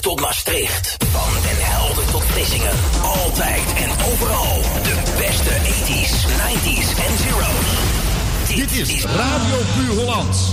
Tot Maastricht. Van Den Helder tot Vlissingen. Altijd en overal. De beste 80s, 90s en zeros. Dit is Radio Puur Holland.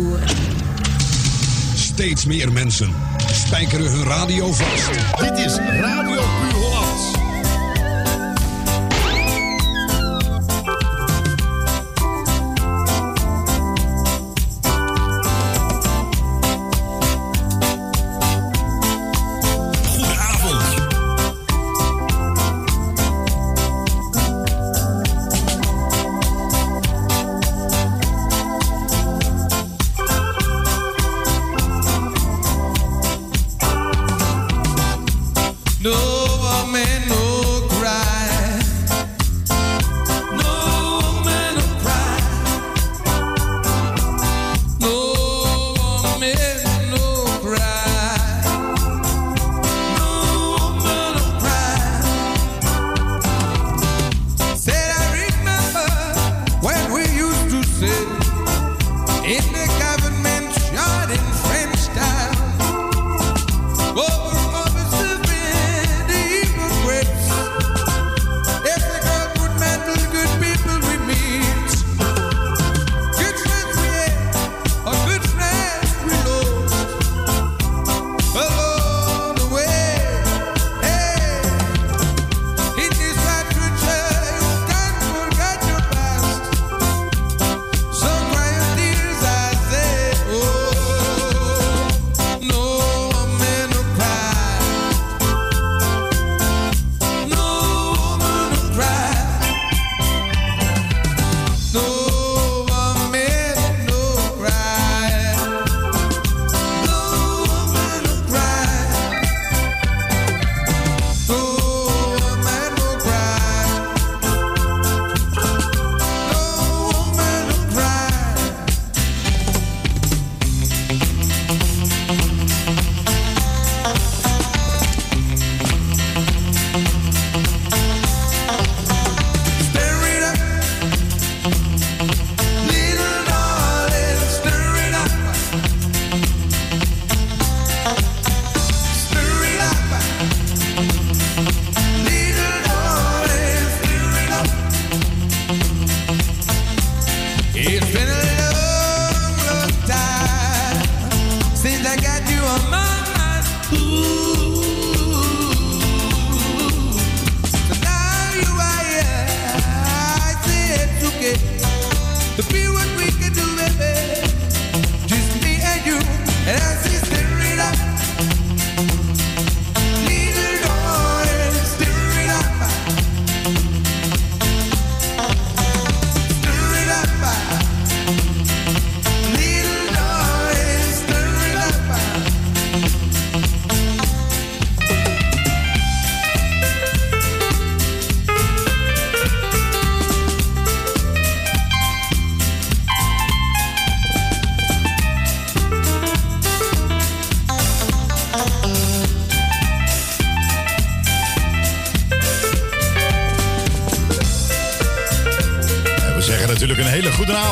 Steeds meer mensen spijkeren hun radio vast. Dit is Radio Puur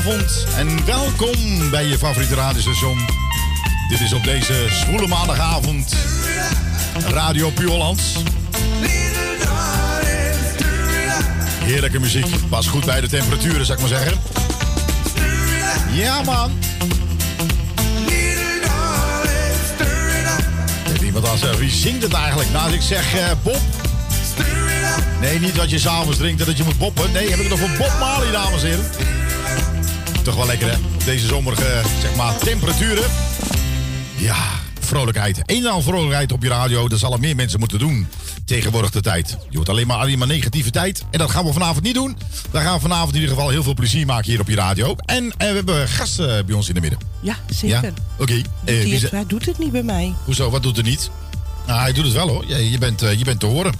en welkom bij je favoriete radiostation. Dit is op deze zwoele maandagavond Radio Puur Holland. Heerlijke muziek, pas goed bij de temperaturen, zou ik maar zeggen. Ja, man. Heeft iemand al gezegd, wie zingt het eigenlijk? Nou, als ik zeg eh, Bob. Nee, niet dat je s'avonds drinkt en dat je moet boppen. Nee, heb ik het over Bob Marley, dames en heren. Toch wel lekker, hè? Deze zomerige, zeg maar, temperaturen. Ja, vrolijkheid. Een en al vrolijkheid op je radio. Dat zullen meer mensen moeten doen. tegenwoordig de tijd. Je hoort alleen maar, alleen maar negativiteit. En dat gaan we vanavond niet doen. We gaan vanavond in ieder geval heel veel plezier maken hier op je radio. En eh, we hebben gasten bij ons in de midden. Ja, zeker. Ja? Oké. Doet Eh, hij, het, hij doet het niet bij mij. hoezo, wat doet er niet? Nou, hij doet het wel hoor. Je, je, bent, eh, je bent te horen.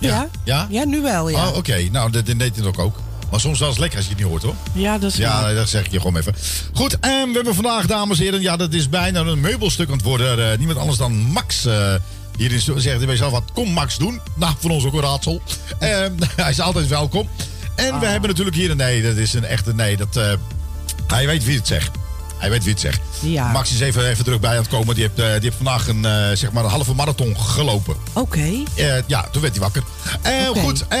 Ja? Ja? Ja, nu wel, ja. Oh, oké. Nou, dat, dat deed het ook ook. Maar soms wel eens lekker als je het niet hoort hoor. Ja, dat is Ja, dat zeg ik je gewoon even. Goed, en we hebben vandaag, dames en heren, ja, dat is bijna een meubelstuk aan het worden. Eh, niemand anders dan Max. eh hier in de- zegt hij bij zelf wat, kom Max doen. Nou, voor ons ook een raadsel. Eh, hij is altijd welkom. En Ah. we hebben natuurlijk hier een nee, dat is een echte nee. Dat, eh, hij weet wie het zegt. Hij weet wie het zegt. Ja. Max is even, even terug bij aan het komen. Die heeft, eh, die heeft vandaag een, eh, zeg maar een halve marathon gelopen. Oké. Eh, ja, toen werd hij wakker. Eh, Oké. Goed, eh,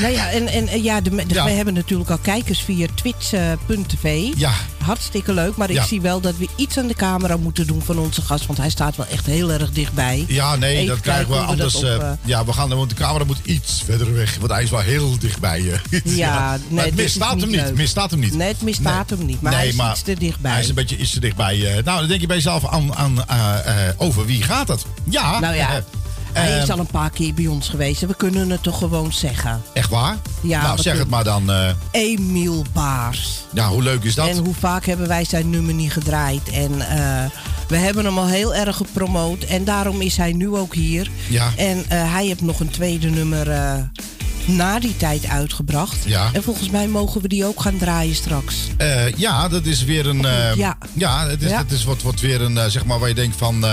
Nou ja, en, en eh, ja, de, de, Ja. wij hebben natuurlijk al kijkers via twitch.tv. ja, Hartstikke leuk, maar ik Ja. zie wel dat we iets aan de camera moeten doen van onze gast. Want hij staat wel echt heel erg dichtbij. Ja, nee, Even dat krijgen we anders. op, eh, eh, ja, we gaan, want de camera moet iets verder weg. Want hij is wel heel dichtbij. Ja, nee, het misstaat hem niet. Misstaat hem niet. Nee, het misstaat hem niet, maar hij is iets te dichtbij. Hij is een beetje iets te dichtbij. eh. nou, dan denk je bij jezelf aan, aan, eh, eh, over wie gaat het? Ja. Nou ja, eh, Hij is eh, al een paar keer bij ons geweest en we kunnen het toch gewoon zeggen. Echt waar? Ja, nou, zeg het maar dan. eh. Emiel Baars. ja, hoe leuk is dat? En hoe vaak hebben wij zijn nummer niet gedraaid. En eh, we hebben hem al heel erg gepromoot. En daarom is hij nu ook hier. Ja. En eh, hij heeft nog een tweede nummer na die tijd uitgebracht. Ja. En volgens mij mogen we die ook gaan draaien straks. Ja, dat is weer een. Ja. ja, het is, Ja. Het is wat, wat weer een, zeg maar, waar je denkt van.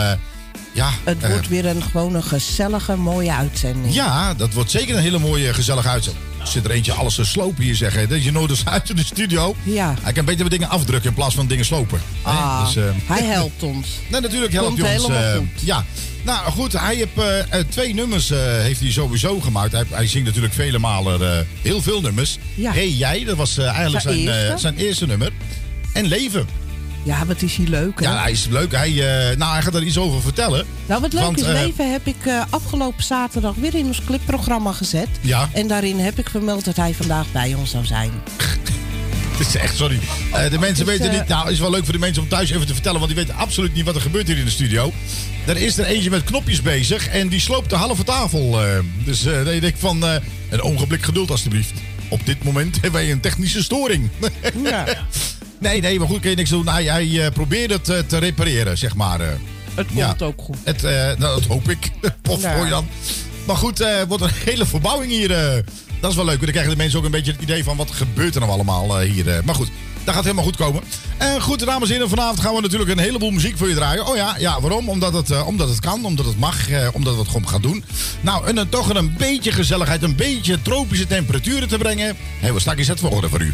Eh, ja, Het eh, wordt weer een gewoon een gezellige, mooie uitzending. Ja, dat wordt zeker een hele mooie, gezellige uitzending. Er zit er eentje alles te slopen hier, zeggen. Dat je nodig uit in de studio. Ja. Hij kan beter wat dingen afdrukken in plaats van dingen slopen. Ah, Dus, eh, hij helpt ons. nee, natuurlijk helpt Komt hij ons. helemaal eh, goed. ja. Nou goed, hij heeft eh, eh, twee nummers eh, heeft hij sowieso gemaakt. Hij, hij zingt natuurlijk vele malen eh, heel veel nummers. Ja. Hey jij, dat was eh, eigenlijk Zijn zijn, eh, eerste? zijn eerste nummer. En Leven. Ja, wat is hij leuk, hè? Ja, hij is leuk. Hij, eh, nou, hij gaat er iets over vertellen. Nou, wat leuk Want, is, eh, Leven heb ik eh, afgelopen zaterdag weer in ons clipprogramma gezet. Ja. En daarin heb ik vermeld dat hij vandaag bij ons zou zijn. Het is echt, sorry. De mensen weten niet. Nou, het is wel leuk voor de mensen om thuis even te vertellen, want die weten absoluut niet wat er gebeurt hier in de studio. Er is er eentje met knopjes bezig en die sloopt de halve tafel. dus eh dan denk ik van, een ogenblik geduld alstublieft. Op dit moment hebben wij een technische storing. Ja. nee, nee, maar goed, kun je niks doen. Hij, hij eh, probeert het eh, te repareren, zeg maar. eh. Het komt Ja. ook goed. Het, nou, dat hoop ik. Of Ja. dan. Maar goed, wordt een hele verbouwing hier. dat is wel leuk. want Dan krijgen de mensen ook een beetje het idee van wat gebeurt er nou allemaal hier. Maar goed, dat gaat helemaal goed komen. En goed, dames en heren, vanavond gaan we natuurlijk een heleboel muziek voor je draaien. Oh ja, ja waarom? Omdat het, omdat het kan, omdat het mag, omdat we het gewoon gaan doen. Nou, en dan toch een beetje gezelligheid, een beetje tropische temperaturen te brengen. Hebben we straks het volgende voor u.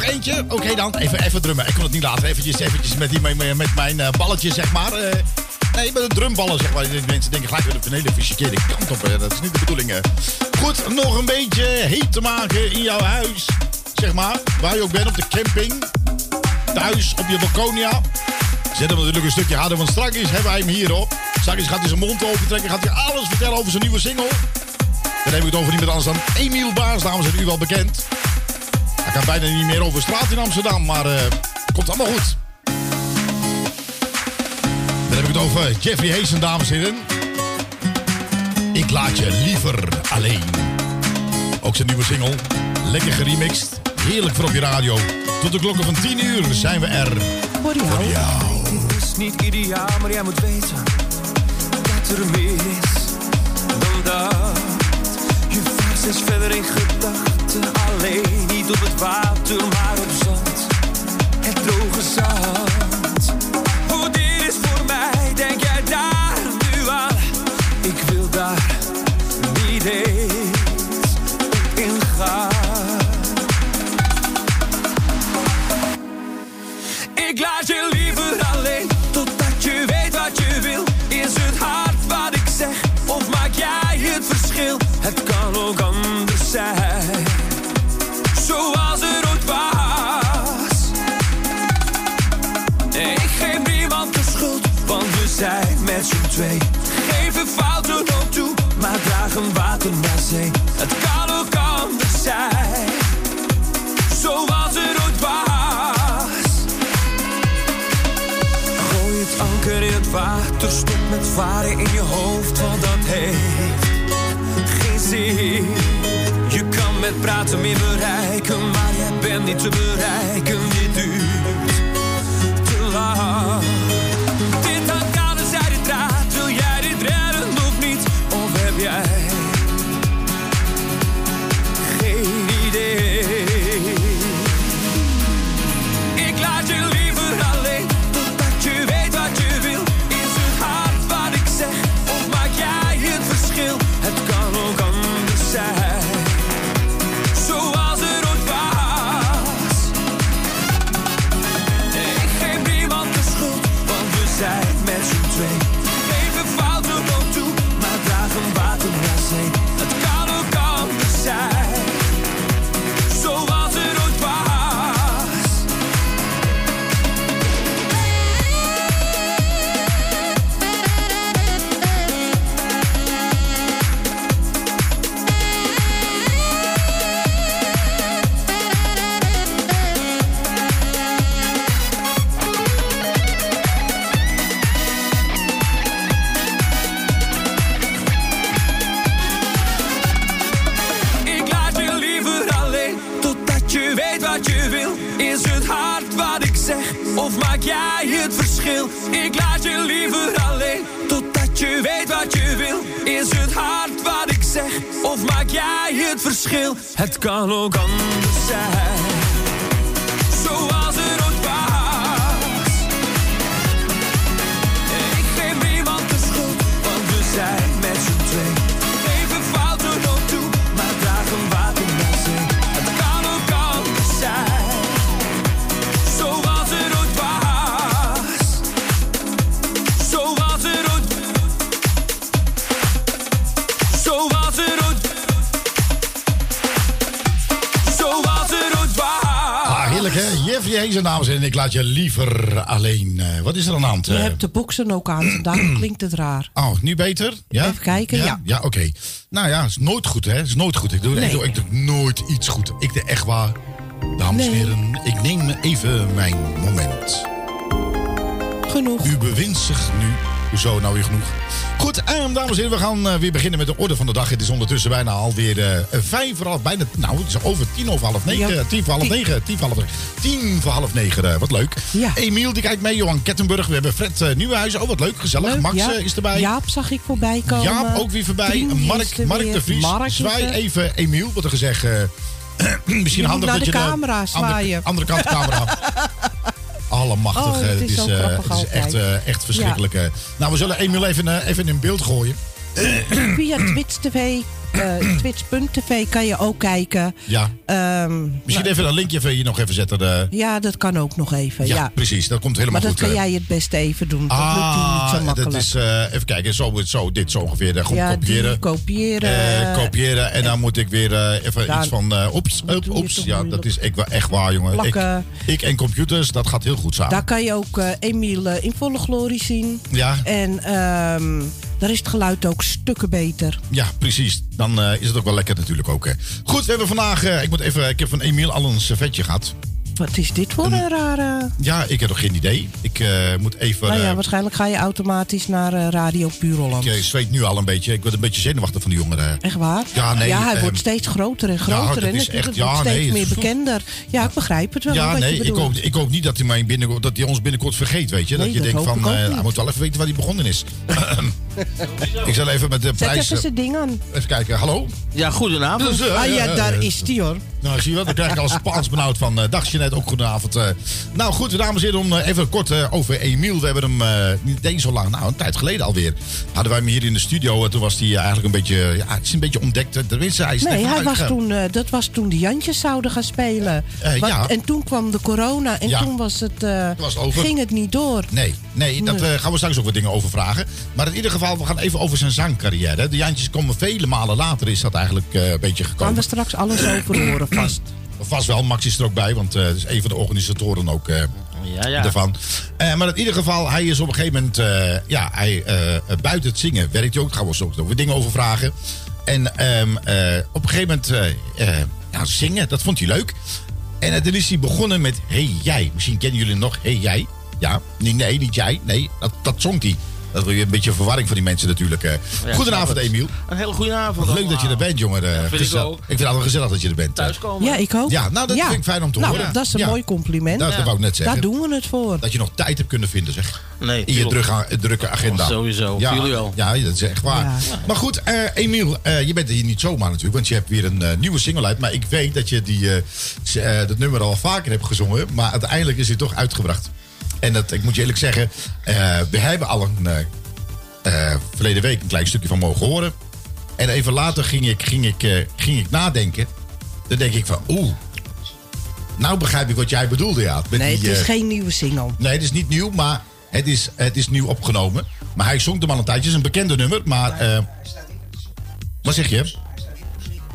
nog eentje? Oké dan, even, even drummen. Ik kon het niet laten. Eventjes, eventjes met, die, met mijn eh, balletje, zeg maar. Uh, nee, met de drumballen, zeg maar. Mensen denken gelijk weer op een hele verkeerde kant op. Dat is niet de bedoeling. Goed, nog een beetje heet te maken in jouw huis. Zeg maar, waar je ook bent, op de camping. Thuis, op je balkonia. Zet hem natuurlijk een stukje harder, want straks hebben wij hem hier op. Straks gaat hij zijn mond open trekken, gaat hij alles vertellen over zijn nieuwe single. Dan hebben we het over niemand anders dan Emiel Baars, dames en u wel bekend kan bijna niet meer over straat in Amsterdam, maar uh, komt allemaal goed. Dan heb ik het over Jeffrey Hazen, dames en heren. Ik laat je liever alleen. Ook zijn nieuwe single. Lekker geremixed. Heerlijk voor op je radio. Tot de klokken van 10 uur zijn we er. Voor jou. Het is niet ideaal, maar jij moet weten dat er meer is. Je verder in gedachten alleen niet op het water, maar op zand. Het droge zand. Twee. Geven fouten ook toe, maar dragen water naar zee. Het kan ook anders zijn, zoals het ooit was. Gooi het anker in het water, stop met varen in je hoofd, want dat heeft geen zin. Je kan met praten meer bereiken, maar jij bent niet te bereiken. Het kan dames en heren. Ik laat je liever alleen. Eh, wat is er aan de hand? Je hebt de boksen ook aan, daarom klinkt het raar. Oh, nu beter? Ja? Even kijken, ja. Ja, oké. Nou ja, is nooit goed, hè? Is nooit goed. Ik doe, ik, doe, ik doe nooit iets goed. Ik doe echt waar. Dames en Nee. heren, ik neem even mijn moment. Genoeg. U bewint zich nu. Hoezo nou weer genoeg? Goed, ehm, dames en heren, we gaan eh, weer beginnen met de orde van de dag. Het is ondertussen bijna alweer eh vijf voor half, bijna, nou, het is over tien over half negen. Ja. Tien voor half Tien. negen. Tien voor half, tien voor half negen. eh, wat leuk. Ja. Emiel, die kijkt mee. Johan Kettenburg. We hebben Fred uh, Nieuwenhuizen. Oh, wat leuk. Gezellig. Leuk, Max ja. eh, is erbij. Jaap zag ik voorbij komen. Jaap ook weer voorbij. Mark, Mark weer. de Vries. Mark Zwaai even Emiel. Wat er gezegd. eh, misschien handig naar dat de je camera andere, zwaaien. andere kant de camera. Allemachtig. Oh, het het is eh, grappig het is echt, eh, echt verschrikkelijk. Nou, we zullen Emiel even, eh, even in beeld gooien. Via Twitch TV, eh, twitch.tv kan je ook kijken. Ja. Ehm, Misschien nou, even een linkje even hier nog even zetten. Ja, dat kan ook nog even. ja, Ja, precies. Dat komt helemaal Maar dat goed. kan eh. jij het beste even doen. Dat lukt hier niet zo Ah, makkelijk. dat is, eh, even kijken, zo, zo, dit zo ongeveer. Gewoon ja, kopiëren. kopiëren. Kopiëren en dan moet ik weer even Dan iets van. oeps, oeps. Ja, dat is ik, wel echt waar, jongen. Ik, ik en computers, dat gaat heel goed samen. Daar kan je ook Emiel eh, in volle glorie zien. Ja, En ehm, daar is het geluid ook stukken beter. ja, precies. Dan eh, is het ook wel lekker natuurlijk ook. hè. Goed, we hebben vandaag. eh, ik, moet even, ik heb van Emiel al een servetje gehad. Wat is dit voor een rare... Ja, ik heb nog geen idee. Ik eh, moet even... Nou ja, eh, waarschijnlijk ga je automatisch naar eh, Radio Puur Holland. ik zweet nu al een beetje. Ik word een beetje zenuwachtig van die jongeren. Echt waar? Ja, nee, Ja, hij ehm, wordt steeds groter en groter. dat en is echt- ja, wordt steeds nee, meer bekender. Ja, ik begrijp het wel. Ja, wat nee, je ik hoop, ik hoop niet dat hij, mij binnenkort, dat hij ons binnenkort vergeet, weet je. Nee, dat je dat denkt van, eh, hij moet wel even weten waar hij begonnen is. ik zal even met de Zet prijs... even zijn ding aan. Even kijken, hallo? Ja, Dus, goedenavond. eh, Ah ja, daar is die hoor. Nou, zie je wat? Dan krijg ik al Spaans benauwd van. eh dag Jeanette, ook goedenavond. eh. nou goed, dames en heren, om eh, even kort over Emiel. We hebben hem niet eens zo lang, nou een tijd geleden alweer. Hadden wij hem hier in de studio. toen was hij eigenlijk een beetje, ja, het is een beetje ontdekt. Tenminste, hij is net Nee, hij was toen, dat was toen de Jantjes zouden gaan spelen. Want- ja. En toen kwam de corona en Ja. toen was het, was over. ging het niet door. Nee, nee, eh, gaan we straks ook wat dingen over vragen. Maar in ieder geval, we gaan even over zijn zangcarrière. De Jantjes komen vele malen later, is dat eigenlijk een beetje Gaan gekomen. we straks alles over horen vast. Vast wel, Max is er ook bij, want het is een van de organisatoren ook eh, Ja, ja. daarvan. Eh, maar in ieder geval, hij is op een gegeven moment, ja, hij, buiten het zingen werkt hij ook. Daar gaan we ook weer dingen over vragen. En ehm, eh, op een gegeven moment, ja, zingen, dat vond hij leuk. En toen is hij begonnen met Hey Jij. Misschien kennen jullie nog Hey Jij. Ja, nee, nee niet jij. Nee, dat, dat zong hij. Dat wil je een beetje verwarring van die mensen natuurlijk. eh. Ja, Goedenavond, het. Emiel. Een hele goede avond. Leuk dat je er bent, jongen. Eh, vind ik gezellig. ook. ik vind het altijd gezellig dat je er bent. eh. Thuiskomen. Ja, ik ook. Ja, nou, dat vind ik fijn om te nou, horen. Dat is een Ja. mooi compliment. Dat, dat wou ik net zeggen. Daar doen we het voor. Dat je nog tijd hebt kunnen vinden, zeg. Nee, In je drukke, drukke agenda. Oh, sowieso, Ja, voor jullie wel. Ja, dat is echt waar. Ja. Maar goed, eh, Emiel, eh, je bent hier niet zomaar natuurlijk. Want je hebt weer een nieuwe single uit. Maar ik weet dat je die, dat nummer al vaker hebt gezongen. Maar uiteindelijk is hij toch uitgebracht. En dat, ik moet je eerlijk zeggen, eh, we hebben al een eh, eh, verleden week een klein stukje van mogen horen. En even later ging ik, ging ik, ging ik nadenken. Dan denk ik van, oeh. Nou begrijp ik wat jij bedoelde, ja. Met Nee, die, het is geen nieuwe single. Nee, het is niet nieuw, maar het is, het is nieuw opgenomen. Maar hij zong hem al een tijdje. Het is een bekende nummer, maar... eh, wat zeg je?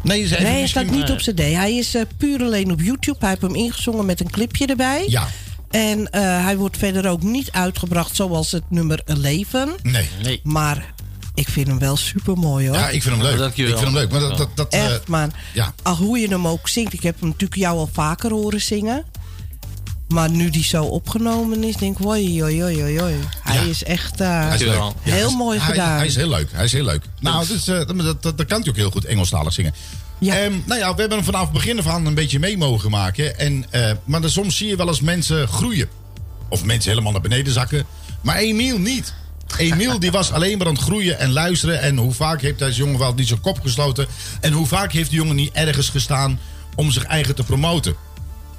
Nee, even Nee, hij staat niet op CD. Hij is puur alleen op YouTube. Hij heeft hem ingezongen met een clipje erbij. Ja, En eh, hij wordt verder ook niet uitgebracht zoals het nummer Leven. nee. Nee. Maar ik vind hem wel super mooi hoor. Ja, ik vind hem leuk. Ik vind hem leuk. Maar dat, dat, dat, eh, Echt, man. ja. Al hoe je hem ook zingt. Ik heb hem natuurlijk jou al vaker horen zingen. Maar nu die zo opgenomen is, denk ik, oi, oi, oi, oi, oi. Hij Ja. is echt eh, hij is. Ja, heel mooi hij- gedaan. Hij is heel leuk. Hij is heel leuk. Nou, dat, is, eh, dat, dat, dat, dat kan hij ook heel goed Engelstalig zingen. Ja. Ehm, nou ja, we hebben hem vanaf het begin af aan een beetje mee mogen maken. En, eh, maar dan soms zie je wel eens mensen groeien. Of mensen helemaal naar beneden zakken. Maar Emiel niet. Emiel die was alleen maar aan het groeien en luisteren. En hoe vaak heeft deze jongen wel niet zijn kop gesloten. En hoe vaak heeft die jongen niet ergens gestaan om zich eigen te promoten.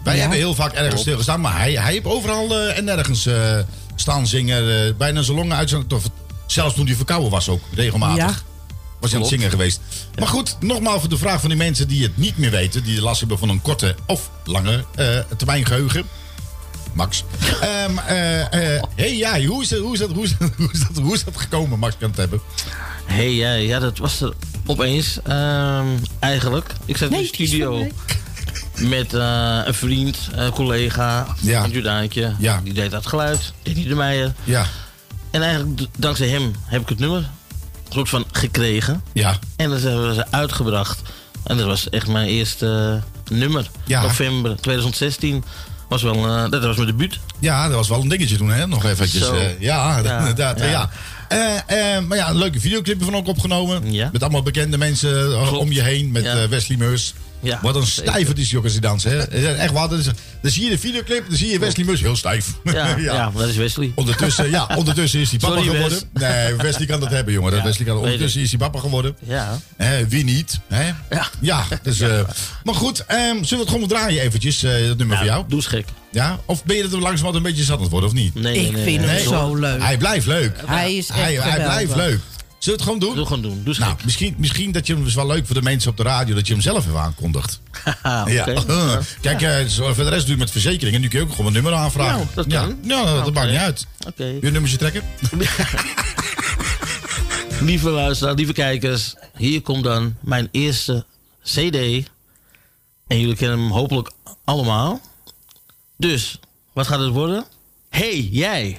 Wij Ja. hebben heel vaak ergens stilgestaan. Maar hij, hij heeft overal eh, en nergens eh, staan zingen. eh, bijna zijn longen uit. Of, zelfs toen hij verkouden was ook, regelmatig. Ja. Was hij aan het zingen geweest. Maar goed, nogmaals voor de vraag van die mensen die het niet meer weten. Die last hebben van een korte of lange eh, termijn geheugen. Max. Ehm eh, eh, hey jij, hoe is, het, hoe, is dat, hoe, is dat, hoe, is dat, hoe is dat gekomen, Max kan het hebben? hey, ja, ja, dat was er opeens. ehm, eigenlijk. Ik zat in de studio met eh, een vriend, een collega, Ja. een Judaantje. Ja. Die deed dat geluid, deed hij de Meijer. Ja, En eigenlijk dankzij hem heb ik het nummer soort van gekregen. ja, En dat hebben we ze uitgebracht. En dat was echt mijn eerste eh, nummer. Ja. November 2016 was wel, eh, dat was mijn debuut. ja, dat was wel een dingetje toen, hè? Nog eventjes. Eh, ja, Ja, inderdaad. Ja. ja. Maar ja, een leuke videoclip van ook opgenomen. Ja. Met allemaal bekende mensen Klopt. om je heen. Met Wesley Meurs. Ja, Wat een stijver is die ook als hij danst. Hè? Echt waar. dat is- Dan zie je de videoclip, dan zie je Wesley Meurs heel stijf. Ja, ja. dat is Wesley. Ondertussen, ja, ondertussen is hij papa Sorry, geworden. Nee, Wesley kan dat hebben, jongen. Dat Ja, Wesley kan, ondertussen ik. is hij papa geworden. Ja. Hè, wie niet? Hè? Ja. Ja, dus, eh, maar goed, ehm, zullen we het gewoon draaien eventjes, eh, dat nummer voor jou? Doe eens gek. Ja? Of ben je er langzamerhand een beetje zat aan het worden, of niet? Nee, Ik nee, vind nee. hem Nee. zo leuk. Hij blijft leuk. Hij is echt hij, blijft leuk. Zullen we het gewoon doen? Doe gewoon doen. Doe Nou, misschien, misschien dat je hem is wel leuk voor de mensen op de radio dat je hem zelf even aankondigt. Ja. Kijk, eh, voor de rest doe je met verzekeringen. Nu kun je ook gewoon een nummer aanvragen. Nou, dat ja. kan. Ja, dat Oké. maakt niet uit. Oké. Je nummertje trekken? Lieve luisteraars, lieve kijkers. Hier komt dan mijn eerste CD. En jullie kennen hem hopelijk allemaal. Dus, wat gaat het worden? Hey, jij.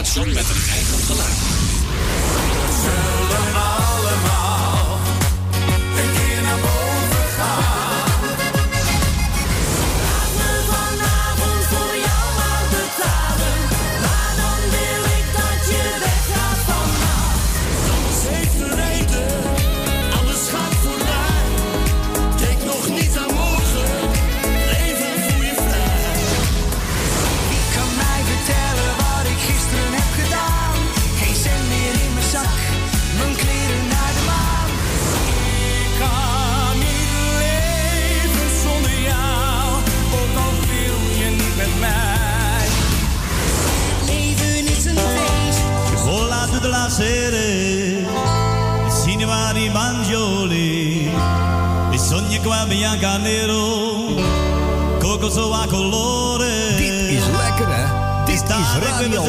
Station. mit bianca nero, cocoso a colore. Dit is lekker hè? Dit is radio.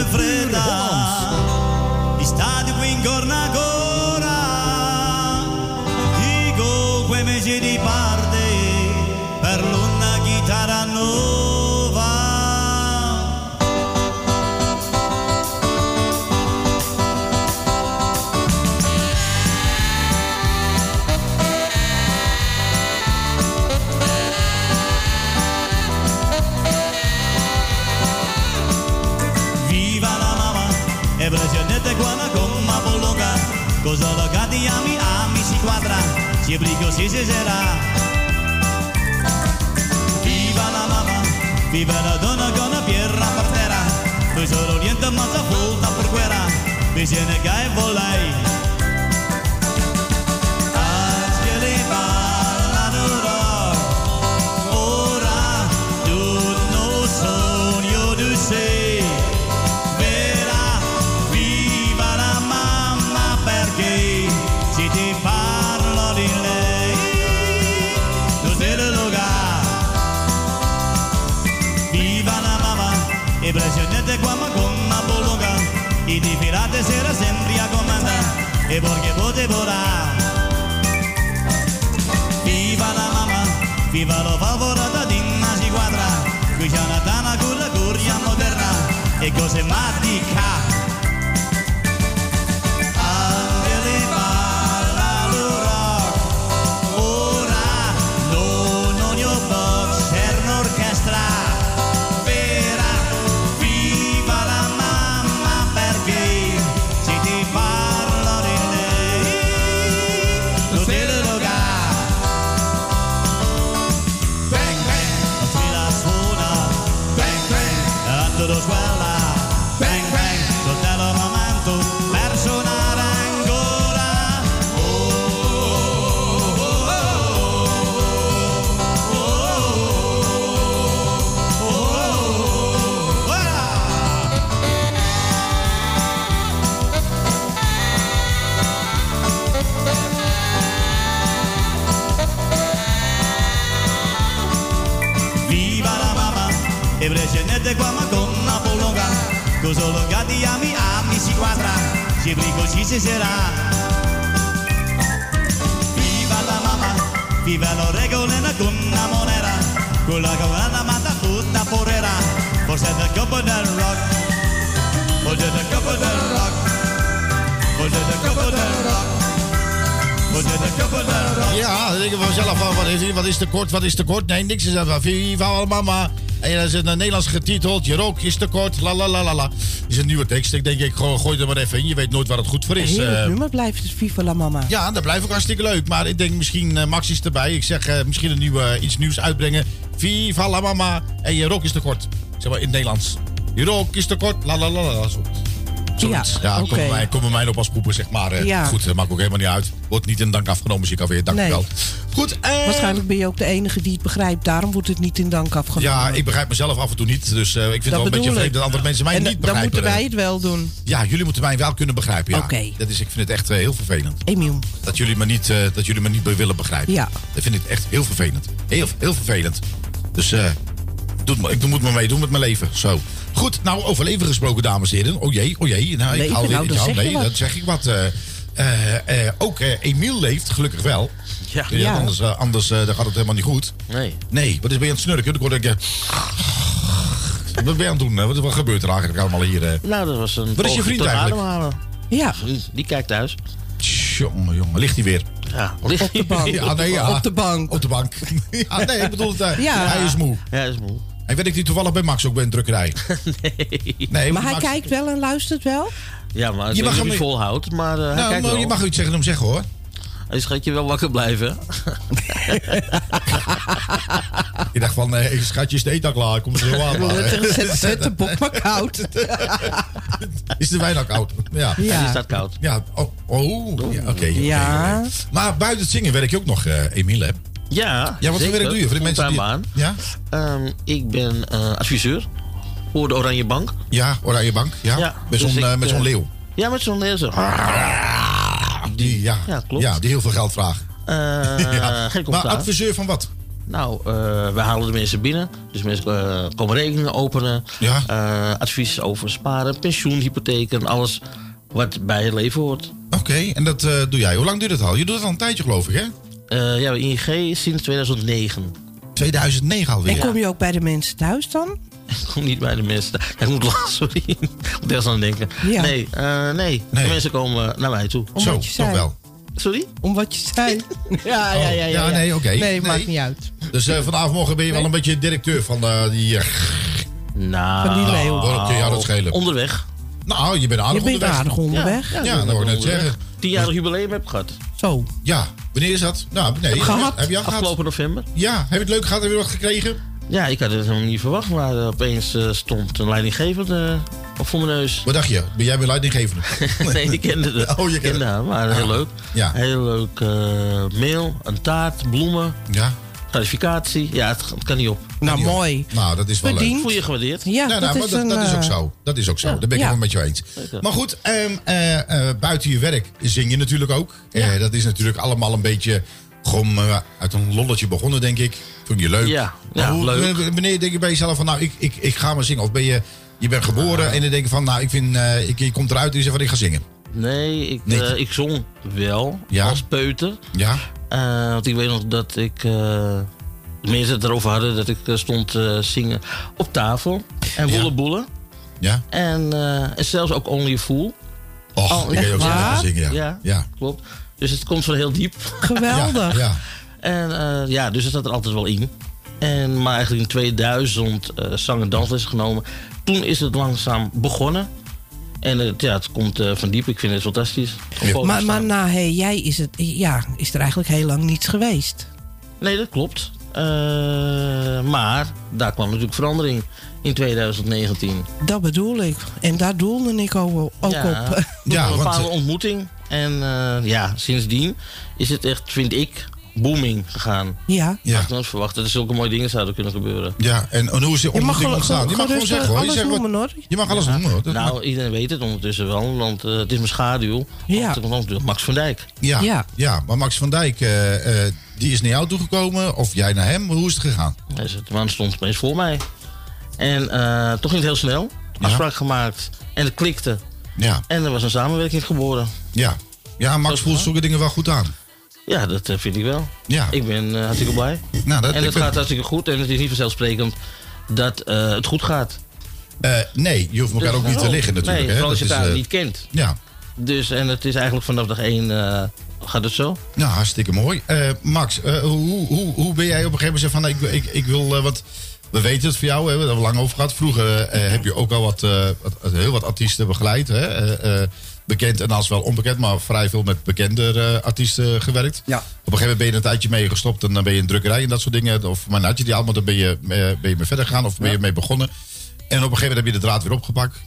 que si se será. Viva la mamma, viva la dona con la pierna partera. We zullen niente maar ze voelt dat verquera. We zijn een volai. Quando con una bolonga. I di pirate sera sempre a comandare e perché potevo Viva la mamma, viva lo favorata di una si quadra. Qui c'è una tana con la curia moderna e cose matica. Angeli precedente qua ma con una polonga Con solo gatti ami ami si quadra Si brigo ci si sarà Viva la mamma Viva lo regolena con una monera. Con la colana mata tutta porera Forse del capo del rock. Forse del capo del rock. Forse del capo del rock. Ja, dan denk ik vanzelf van, wat is, wat is te kort, wat is te kort? Nee, niks is even. Viva mama. En dat is het Nederlands getiteld. Je rook is te kort. La la la la la. is een nieuwe tekst. Ik denk, ik gooi, gooi er maar even in. Je weet nooit waar het goed voor is. Heerlijk Eh, nummer blijft het Viva la Mama. ja, dat blijft ook hartstikke leuk. Maar ik denk misschien eh, Max is erbij. Ik zeg eh, misschien een nieuwe, iets nieuws uitbrengen. Viva la mama. En je rook is te kort. Zeg maar in het Nederlands. Je rook is te kort. La la la la. la. Zo. Zoiets. Ja, oké. kom, bij mij, kom bij mij op als poepen, zeg maar. Ja. Goed, dat maakt ook helemaal niet uit. Wordt niet in dank afgenomen, zie ik alweer. Dank u wel. Goed, eh, Waarschijnlijk ben je ook de enige die het begrijpt. Daarom wordt het niet in dank afgenomen. Ja, ik begrijp mezelf af en toe niet. Dus eh, ik vind het wel een beetje vreemd dat andere mensen mij en niet dan begrijpen. moeten wij het wel doen. Ja, jullie moeten mij wel kunnen begrijpen. Ja. Oké. Dat is, ik vind het echt eh, heel vervelend. Emiel. Dat jullie me niet, eh, dat jullie me niet willen begrijpen. Ja. Dat vind ik echt heel vervelend. Heel, heel vervelend. Dus eh, doe het maar, ik doe het maar mee doen met mijn leven. Zo. Goed, nou over leven gesproken, dames en heren. Oh jee, oh jee. Nou, ik Leven, haal nou, ik dan nee, dat zeg ik wat. Eh, eh, ook eh, Emiel leeft, gelukkig wel. Ja. Ja. Anders, anders eh, dan gaat het helemaal niet goed. Nee. Nee, wat is ben je aan het snurken? Ik hoor dat je... Wat ben je aan het doen? Wat, wat gebeurt er eigenlijk allemaal hier? Nou, dat was een Wat is je vriend eigenlijk? ademhalen. Ja, Die kijkt thuis. Jongen, jongen, ligt hij weer? Ja, ligt op de bank. Ja, nee, ja. Op de bank. Op de bank. ja, nee, ik bedoel, het, Ja. hij is moe. Ja, is moe. En weet ik die toevallig bij Max ook bij een drukkerij? Nee. Nee, Maar hij Max- kijkt wel en luistert wel. Ja, maar Je mag hem niet- volhoudt. Maar eh, hij Nou, kijkt maar wel. je mag iets tegen hem zeggen hoor. Hij schat je wel wakker blijven. Je dacht van, nee, schatje, is de eten klaar? Kom er zo aan. Zet, zet de bok maar koud. Is de wijn al koud? Ja. Ja. Ja. Die staat koud. Ja, oh, oh ja, oké. Ja. Maar buiten het zingen werk je ook nog, eh Emiel, hè? Ja, Ja, wat voor werk doe je? Voor de mensen die... Baan. Ja? Ehm, ik ben eh, adviseur voor de Oranje Bank. Ja, Oranje Bank. Ja, Ja, met dus zo'n eh, met zo'n eh, leeuw. Ja, met zo'n lezer. Die, ja, Ja, klopt. Ja, die heel veel geld vraagt. Eh, Ja. Geen Maar commentaar. adviseur van wat? Nou, eh, we halen de mensen binnen. Dus mensen komen rekeningen openen. Ja. Advies over sparen, pensioen, hypotheken. Alles wat bij het leven hoort. Oké, en dat doe jij. Hoe lang duurt het al? Je doet het al een tijdje, geloof ik, hè? Ja, ING sinds 2009. 2009 alweer. En kom je ook bij de mensen thuis dan? Ik kom niet bij de mensen. Ja, ik moet lachen, sorry. Ik moet ergens aan denken. Ja. Nee, eh, nee, Nee. De mensen komen naar mij toe. Om Zo, wat je toch zei. wel. Sorry? Om wat je zei. Ja, ja, ja. ja, ja, nee, oké. Nee, Nee. maakt niet uit. Dus eh, vanavond morgen ben je wel een beetje directeur van eh, die... eh, Nou, Van die leeuw. Dat schelen? onderweg. nou, je bent aardig Je bent onderweg. aardig onderweg. Ja, dat wou ik net zeggen. Tienjarig jubileum heb ik gehad. Zo. Ja, wanneer is dat? Nou, nee. Gehad. Heb je al gehad? Afgelopen november. Ja, heb je het leuk gehad? Heb je wat gekregen? Ja, ik had het helemaal niet verwacht, maar eh, opeens eh, stond een leidinggevende op voor mijn neus. Wat dacht je? Ben jij weer leidinggevende? nee, ik kende het. Oh, je kende kende haar, maar heel Ah, leuk. ja. Heel leuk eh, mail, een taart, bloemen, Ja. Kwalificatie. Ja, het, het kan niet op. Nou, mooi. Nou, dat is wel leuk. Voel je gewaardeerd? Ja, Ja, dat, nou, is dat, een, dat is ook eh, zo. Dat is ook zo. ja. Daar ben ik Ja. helemaal met jou eens. Maar goed, ehm, eh, eh, buiten je werk zing je natuurlijk ook. Eh, dat is natuurlijk allemaal een beetje gewoon uit een lolletje begonnen, denk ik. Vond je leuk? Ja, ja, hoe, leuk. Wanneer denk je bij jezelf van, nou, ik, ik, ik ga maar zingen? Of ben je, je bent geboren en dan denk je van, nou, ik vind, eh, ik, je komt eruit en je zegt van, ik ga zingen. Nee, ik, ik zong wel Ja. als peuter. Ja? Eh, want ik weet nog dat ik... eh de mensen het erover hadden dat ik eh, stond eh, zingen op tafel. En Ja. boele boele. Ja? En, eh, en zelfs ook Only a Fool. Och, Oh, ik je ook zingen, ja. Ja. Ja. Klopt. Dus het komt van heel diep. Geweldig. Ja, ja. En eh, ja, dus het zat er altijd wel in. En, maar eigenlijk in 2000 eh zang en dansles genomen. Toen is het langzaam begonnen. En het, ja, het komt eh, van diep. Ik vind het fantastisch. Maar, maar staan. nou, hey, jij is, het, ja, is er eigenlijk heel lang niets geweest. Nee, dat klopt. Eh, maar daar kwam natuurlijk verandering in 2019. Dat bedoel ik. En daar doelde ik ook, ook ja, op. Ja, een want, bepaalde eh, ontmoeting. En eh, ja, sindsdien is het echt, vind ik, booming gegaan. Ja. Ik had nooit verwacht dat er zulke mooie dingen zouden kunnen gebeuren. Ja, en, en hoe is die ontmoeting ontstaan? Je mag gewoon zeggen hoor. Je, alles zegt wat- noemen, hoor. je mag alles noemen hoor. Dat mag- Nou, iedereen weet het ondertussen wel, want eh, het is mijn schaduw. Ja. Want, want Max van Dijk. Ja, ja. Ja. maar Max van Dijk, eh, eh, die is naar jou toegekomen of jij naar hem? Hoe is het gegaan? Dus de man stond opeens voor mij. En eh, toch niet heel snel. Afspraak gemaakt. En het klikte. Ja, En er was een samenwerking geboren. ja. Ja, Max voelt het zulke dingen wel goed aan. Ja, dat eh, vind ik wel. Ja, Ik ben eh, hartstikke blij. nou, dat, en het gaat hartstikke goed. En het is niet vanzelfsprekend dat eh, het goed gaat. nee, je hoeft elkaar Dus ook niet te liggen natuurlijk. Nee, hè. vooral als je eh, niet kent. Ja, Dus, en het is eigenlijk vanaf dag één gaat het zo. nou, hartstikke mooi. Max, hoe, hoe, hoe ben jij op een gegeven moment van... nou, ik, ik, ik wil, eh, want we weten het voor jou, hè, we hebben het er lang over gehad. Vroeger heb je ook al wat, wat- heel wat artiesten begeleid. Hè? Eh, eh, bekend en als wel onbekend, maar vrij veel met bekende eh, artiesten gewerkt. Ja. Op een gegeven moment ben je een tijdje mee gestopt en dan ben je in drukkerij en dat soort dingen. Of maar had je die allemaal, dan ben je, eh, ben je mee verder gegaan of ben je mee begonnen. En op een gegeven moment heb je de draad weer opgepakt.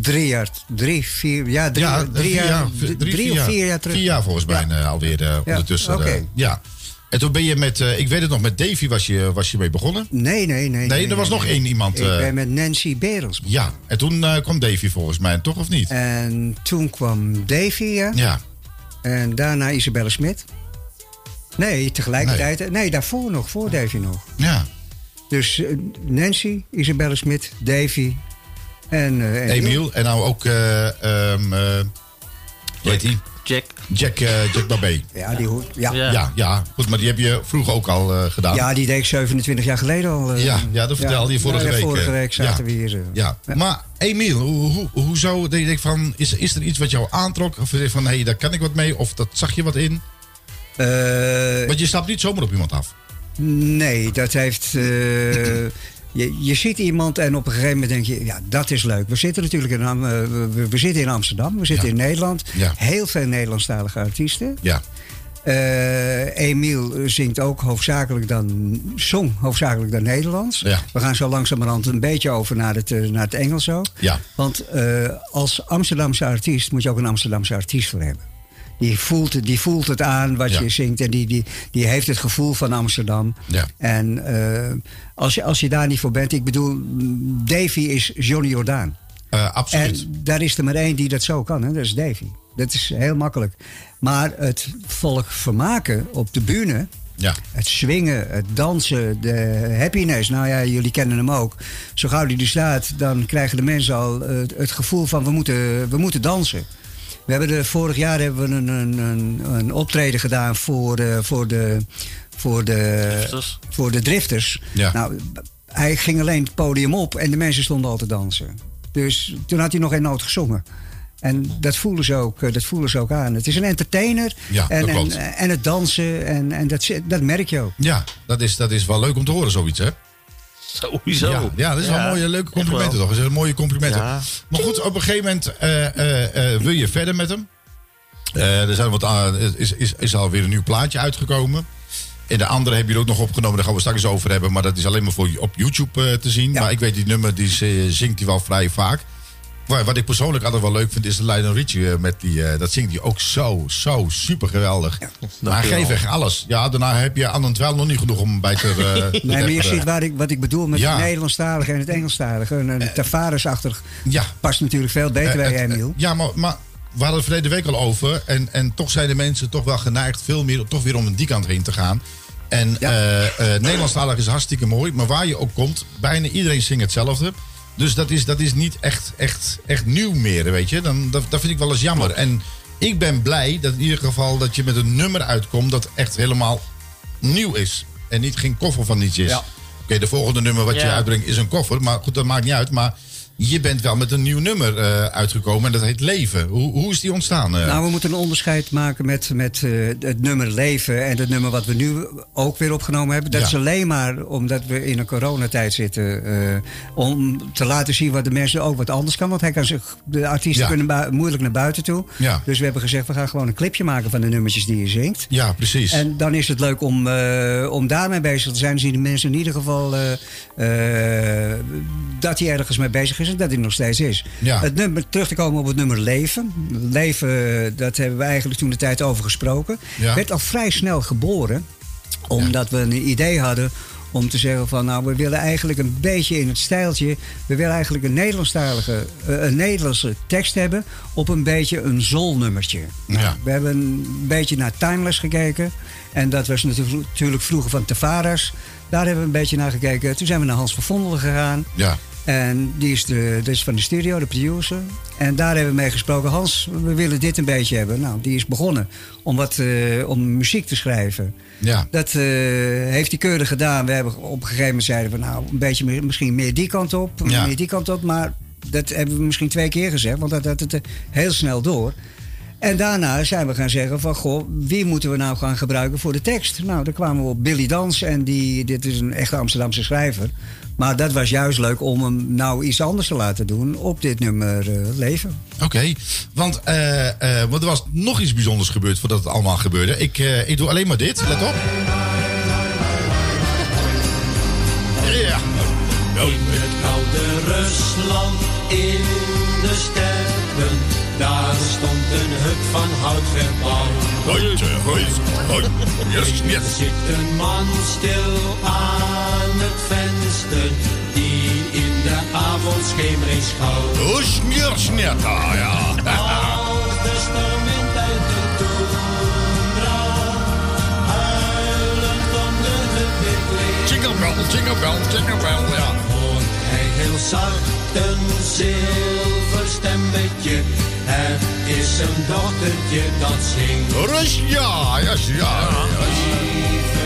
Drie jaar, drie, vier, ja, drie, Ja, drie, vier jaar, drie, of vier jaar terug. Vier jaar volgens mij eh, alweer eh, ondertussen. eh, ja. En toen ben je met, eh, ik weet het nog, met Davy was je, was je mee begonnen. Nee, nee, nee. Nee, er was nog één iemand. Ik eh, ben met Nancy Berels. ja, en toen eh, kwam Davy volgens mij, toch of niet? En toen kwam Davy, ja. Ja, En daarna Isabelle Smit. Nee, tegelijkertijd. Nee. daarvoor nog, voor Davy nog. ja. Dus Nancy, Isabelle Smit, Davy en eh, Emiel. En nou ook, eh ehm, eh, hoe heet die? Jack. Jack, eh, Jack Babé. Ja, die hoort. Ja. Ja. Ja. Ja. ja, goed, maar die heb je vroeger ook al eh, gedaan. die deed ik 27 jaar geleden al. eh. Ja, ja, dat vertelde je vorige Ja, week, Vorige week zaten Ja. we hier. Ja, maar Emiel, hoe, hoe, hoezo denk ik van, is, is er iets wat jou aantrok? Of je van, hé, hey, daar kan ik wat mee? Of dat zag je wat in? Eh, Want je stapt niet zomaar op iemand af. Nee, dat heeft. je, je ziet iemand en op een gegeven moment denk je, ja, dat is leuk. We zitten natuurlijk in, Am- eh, we, we zitten in Amsterdam, we zitten Ja. in Nederland. Ja. Heel veel Nederlandstalige artiesten. Ja, Eh Emiel zingt ook hoofdzakelijk dan, zong hoofdzakelijk dan Nederlands. Ja. We gaan zo langzamerhand een beetje over naar het, eh, naar het Engels ook. ja, Want als Amsterdamse artiest moet je ook een Amsterdamse artiest voor hebben. Die voelt, die voelt het aan wat Ja. je zingt en die, die, die heeft het gevoel van Amsterdam. ja. En eh, als, je, als je daar niet voor bent, ik bedoel, Davy is Johnny Jordaan. Eh, absoluut. En daar is er maar één die dat zo kan, hè? dat is Davy. Dat is heel makkelijk. Maar het volk vermaken op de bühne, ja, het swingen, het dansen, de happiness. Nou ja, jullie kennen hem ook. Zo gauw die er staat, dan krijgen de mensen al eh, het, het gevoel van we moeten, we moeten dansen. We hebben de, vorig jaar hebben we een, een, een, een optreden gedaan voor, eh, voor, de, voor, de, Drifters. voor de drifters. Ja. Nou, hij ging alleen het podium op en de mensen stonden al te dansen. Dus toen had hij nog geen noot gezongen. En dat voelen ze ook, eh, dat voelen ze ook aan. Het is een entertainer. Ja, en, en, klopt. en het dansen. En, en dat, dat merk je ook. ja dat, is, dat is wel leuk om te horen, zoiets, hè? Sowieso. Ja, ja, dat is wel Ja, mooie, leuke complimenten, toch? Dat zijn mooie complimenten. Ja. Maar goed, op een gegeven moment eh, eh, eh, wil je verder met hem. Eh, er zijn wat, is, is, is alweer een nieuw plaatje uitgekomen. En de andere hebben jullie ook nog opgenomen, daar gaan we straks over hebben. Maar dat is alleen maar voor, op YouTube eh, te zien. Maar ik weet, die nummer die zingt hij wel vrij vaak. Wat ik persoonlijk altijd wel leuk vind, is de Lionel Richie. eh, met die, eh, dat zingt hij ook zo, zo super geweldig. maar geeft echt alles. Ja, daarna heb je aan het wel nog niet genoeg om bij te... eh, Nee, maar je ziet waar ik, wat ik bedoel met Ja. het Nederlandstalige en het Engelstalige. Een, een Tavares-achtig ja. past natuurlijk veel beter bij Emiel. Ja, maar, maar we hadden het verleden week al over. En, en toch zijn de mensen toch wel geneigd veel meer toch weer om die kant heen te gaan. En eh, eh, Nederlandstalig is hartstikke mooi. Maar waar je ook komt, bijna iedereen zingt hetzelfde. Dus dat is, dat is niet echt, echt, echt nieuw meer, weet je. Dan, dat, dat vind ik wel eens jammer. En ik ben blij dat in ieder geval dat je met een nummer uitkomt... dat echt helemaal nieuw is. En niet geen koffer van niets is. Ja. Oké, de volgende nummer wat je uitbrengt is een koffer. Maar goed, dat maakt niet uit. Maar je bent wel met een nieuw nummer eh, uitgekomen. En dat heet Leven. Hoe, hoe is die ontstaan? eh? Nou, we moeten een onderscheid maken met, met eh, het nummer Leven en het nummer wat we nu ook weer opgenomen hebben. Dat Ja. is alleen maar omdat we in een coronatijd zitten. om te laten zien wat de mensen ook wat anders kan. Want hij kan zich, de artiesten Ja. kunnen moeilijk naar buiten toe. Ja. Dus we hebben gezegd, we gaan gewoon een clipje maken van de nummertjes die je zingt. ja, precies. En dan is het leuk om, om daarmee bezig te zijn. Dan zien de mensen in ieder geval dat hij ergens mee bezig is dat hij nog steeds is. Ja. Het nummer, terug te komen op het nummer Leven. Leven, dat hebben we eigenlijk toen de tijd over gesproken. Ja. Werd al vrij snel geboren. Omdat we een idee hadden om te zeggen van nou, we willen eigenlijk een beetje in het stijltje. We willen eigenlijk een Nederlandstalige, eh, een Nederlandse tekst hebben op een beetje een zolnummertje. Nou, Ja. We hebben een beetje naar Timeless gekeken. En dat was natuurlijk vroeger van Tavares. Daar hebben we een beetje naar gekeken. Toen zijn we naar Hans van Vondelen gegaan. Ja. En die is, de, dat is van de studio, de producer. En daar hebben we mee gesproken. Hans, we willen dit een beetje hebben. Nou, die is begonnen om, wat, eh, om muziek te schrijven. Ja. Dat eh, heeft hij keurig gedaan. We hebben op een gegeven moment zeiden we, nou, een beetje meer, misschien meer die kant op, Ja. meer die kant op. Maar dat hebben we misschien twee keer gezegd, want dat had het heel snel door. En daarna zijn we gaan zeggen van, goh, wie moeten we nou gaan gebruiken voor de tekst? Nou, dan kwamen we op Billy Dans en die, dit is een echte Amsterdamse schrijver. Maar dat was juist leuk om hem nou iets anders te laten doen op dit nummer eh, Leven. Oké, want, eh, eh, want er was nog iets bijzonders gebeurd voordat het allemaal gebeurde. Ik, eh, ik doe alleen maar dit, let op. Ja. In het koude Rusland in de steppen, daar stond een hut van hout gebouwd. Er zit een man stil aan het die in de avondschemering schouwt. Oh, ah, ja. Als de storm in tijd de toendra, huilend om de kleed. Jingle bell, jingle bell, jingle bell, ja. Hoort hij heel zacht een zilverstemmetje. Het is een dochtertje dat zingt. Rus, ja, ja, ja. Lieve mama,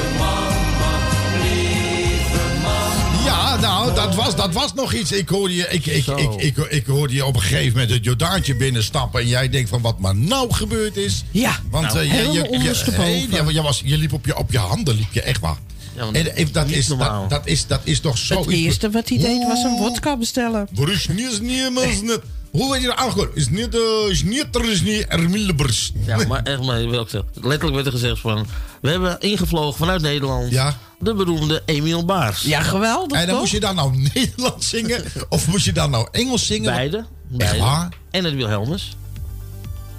Ja, nou, dat was, dat was nog iets. Ik hoorde, je, ik, ik, ik, ik, ik hoorde je op een gegeven moment het Jordaantje binnenstappen. En jij denkt van wat maar nou gebeurd is. Ja, Want nou, eh, je, je, je, hey, ja, je, was, je liep op je, op je handen, liep je echt waar. Ja, en, eh, dat, is, dat, dat, is, dat is toch zo... Het eerste wat hij deed was een wodka bestellen. Brus niet, niet, niet, niet. Hoe werd je er aangehoord? Is niet, eh, is niet, er is niet, er millenbrus. Ja, maar echt, maar wil ik zeggen. Letterlijk werd er gezegd van... We hebben ingevlogen vanuit Nederland. Ja. De beroemde Emiel Baars. Ja, geweldig En dan toch? moest je dan nou Nederlands zingen? Of moest je dan nou Engels zingen? Beide. Echt beide. waar? En het Wilhelmus.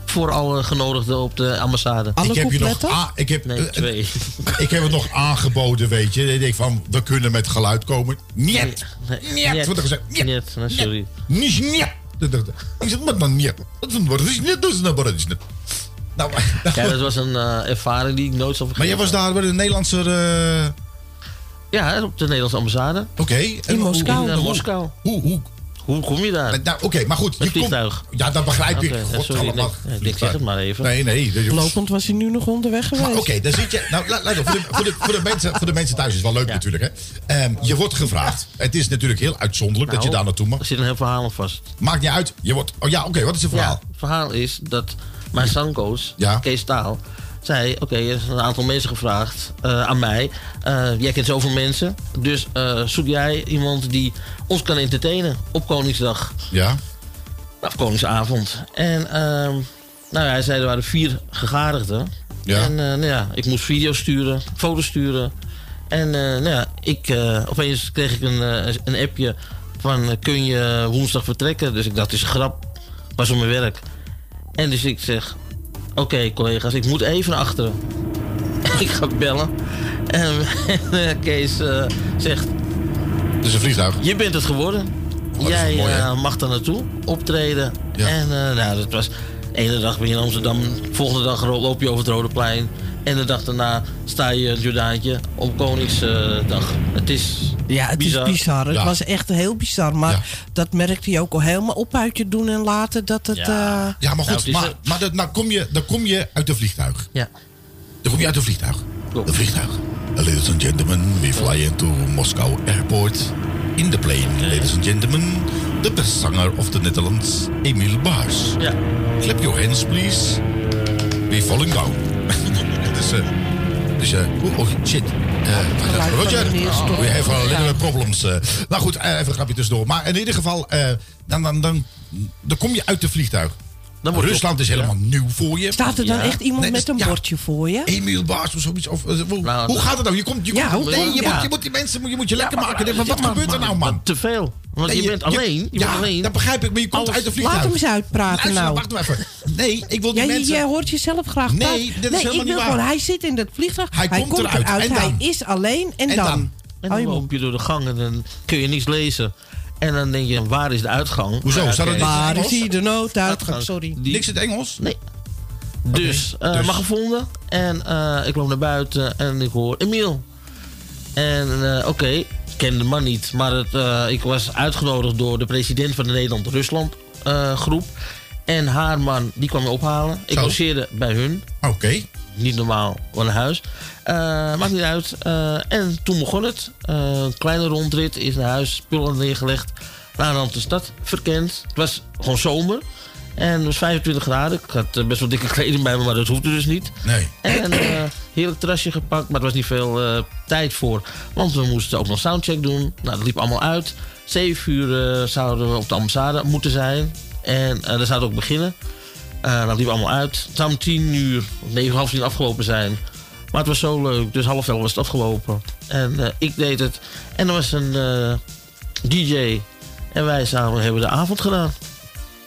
Voor alle genodigden op de ambassade. Alle ik heb je nog a- ik heb, Nee, eh, twee. ik heb het nog aangeboden, weet je. Ik denk van, we kunnen met geluid komen. Niet. Nee, Niet, wordt er gezegd. Niet. Sorry. Niet, niet. Ik zeg, maar dan niet. Dat is een woord. Dat is niet, dat is een woord. Dat is niet. Nou, Ja, dat was een eh, ervaring die ik nooit zal vergeten. maar jij was daar bij de Nederlandse... eh, Ja, op de Nederlandse ambassade. Oké. In En hoe- Moskou. In hoe- Moskou. Hoe, hoe, Hoe kom je daar? nou, oké, maar goed. Met je komt- vliegtuig. Ja, dat begrijp ik. God, sorry, allemaal. nee, nee, ik zeg het maar even. Nee, nee. is- Lopend was hij nu nog onderweg geweest. Oké, dan zit je. Nou, laat, laat op, voor, de, voor, de, voor, de mensen, voor de mensen thuis is het wel leuk Ja. natuurlijk. Hè? Ehm, je wordt gevraagd. Het is natuurlijk heel uitzonderlijk dat je Nou, daar naartoe mag. Er zit een heel verhaal aan vast. Maakt niet uit. Je wordt. Oh ja, oké, wat is het verhaal? Ja, het verhaal is dat mijn zangcoach, Ja. Kees Staal, zei... Oké, er is een aantal mensen gevraagd eh, aan mij. Eh, jij kent zoveel mensen. Dus eh, zoek jij iemand die ons kan entertainen op Koningsdag. Ja. Of Koningsavond. En ehm, nou ja, hij zei er waren vier gegadigden. Ja. En nou ja, ik moest video's sturen, foto's sturen. En nou ja, ik, opeens kreeg ik een, een appje van kun je woensdag vertrekken? Dus ik dacht, het is een grap. Was op mijn werk. En dus ik zeg, oké collega's, ik moet even naar achteren. ik ga bellen. En, Kees eh, zegt... Het is een vliegtuig. Je bent het geworden. Oh, Jij mooi, eh, mag daar naartoe optreden. En eh, nou, dat was... De ene dag ben je in Amsterdam, de volgende dag loop je over het Rode Plein. En de dag daarna sta je Jordaantje op Koningsdag. Het is Ja, het bizar. is bizar. Het Ja. was echt heel bizar. Maar dat merkte je ook al helemaal op uit je doen en laten. Dat het... Ja, eh, ja maar Nou, goed, maar, maar dat, nou kom je, dan kom je uit een vliegtuig. Ja. Dan kom je uit een vliegtuig. Een vliegtuig. Ladies and gentlemen, we fly into Moscow Airport. In the plane, ladies and gentlemen, the best singer of the Netherlands, Emil Baars. Ja. Clap your hands, please. We're falling down. dus, eh, dus, eh, oh, oh, shit. Eh, Geluid van Roger, we have a little problems. eh. nou goed, eh, even een grapje tussendoor. Maar in ieder geval, eh, dan, dan, dan, dan kom je uit de vliegtuig. Rusland op- is helemaal nieuw voor je. Staat er dan Ja. echt iemand Nee, met dus- een ja. bordje voor je? Emiel Baars of zoiets. Of, eh, hoe, Nou, hoe gaat het nou? Je komt, je Ja, komt, nee, je, ja. moet, je moet die mensen je moet je lekker maar- maken. Maar wat maar- gebeurt er nou, man? Te veel. Want Nee, je bent alleen. Je ja, bent alleen. dat begrijp ik, maar je komt Alles- uit de vliegtuig. Laat hem eens uitpraten Luister, nou. wacht maar even. Nee, ik wil die Ja, mensen... Jij hoort jezelf graag Nee, praten. dit is nee, helemaal ik niet wil waar. gewoon, hij zit in dat vliegtuig. Hij komt eruit. En Hij dan? is alleen en, En dan. dan? En dan loop je door de gang en dan kun je niets lezen. En dan denk je, waar is de uitgang? Hoezo? Niks in Waar is Engels? hij de nooduitgang? Sorry. Die- Niks in het Engels? Nee. Dus, eh dus. maar gevonden. En eh, ik loop naar buiten en ik hoor Emiel. En eh, oké, ken de man niet. Maar het, eh, ik was uitgenodigd door de president van de Nederland-Rusland eh, groep. En haar man, die kwam me ophalen. Ik logeerde bij hun. Oké. Niet normaal, een huis. Eh, maakt niet uit. En toen begon het. Een kleine rondrit is naar huis, spullen neergelegd. Naar de stad verkend. Het was gewoon zomer. En het was 25 graden. Ik had eh, best wel dikke kleding bij me, maar dat hoefde dus niet. Nee. En eh heerlijk terrasje gepakt, maar er was niet veel eh, tijd voor. Want we moesten ook nog soundcheck doen. Nou, dat liep allemaal uit. Zeven uur zouden we op de ambassade moeten zijn. En daar zouden we ook beginnen. Eh dat liep allemaal uit. Het zou om tien uur, of half tien afgelopen zijn. Maar het was zo leuk, dus half elf was het afgelopen. En ik deed het. En er was een DJ. En wij samen hebben de avond gedaan.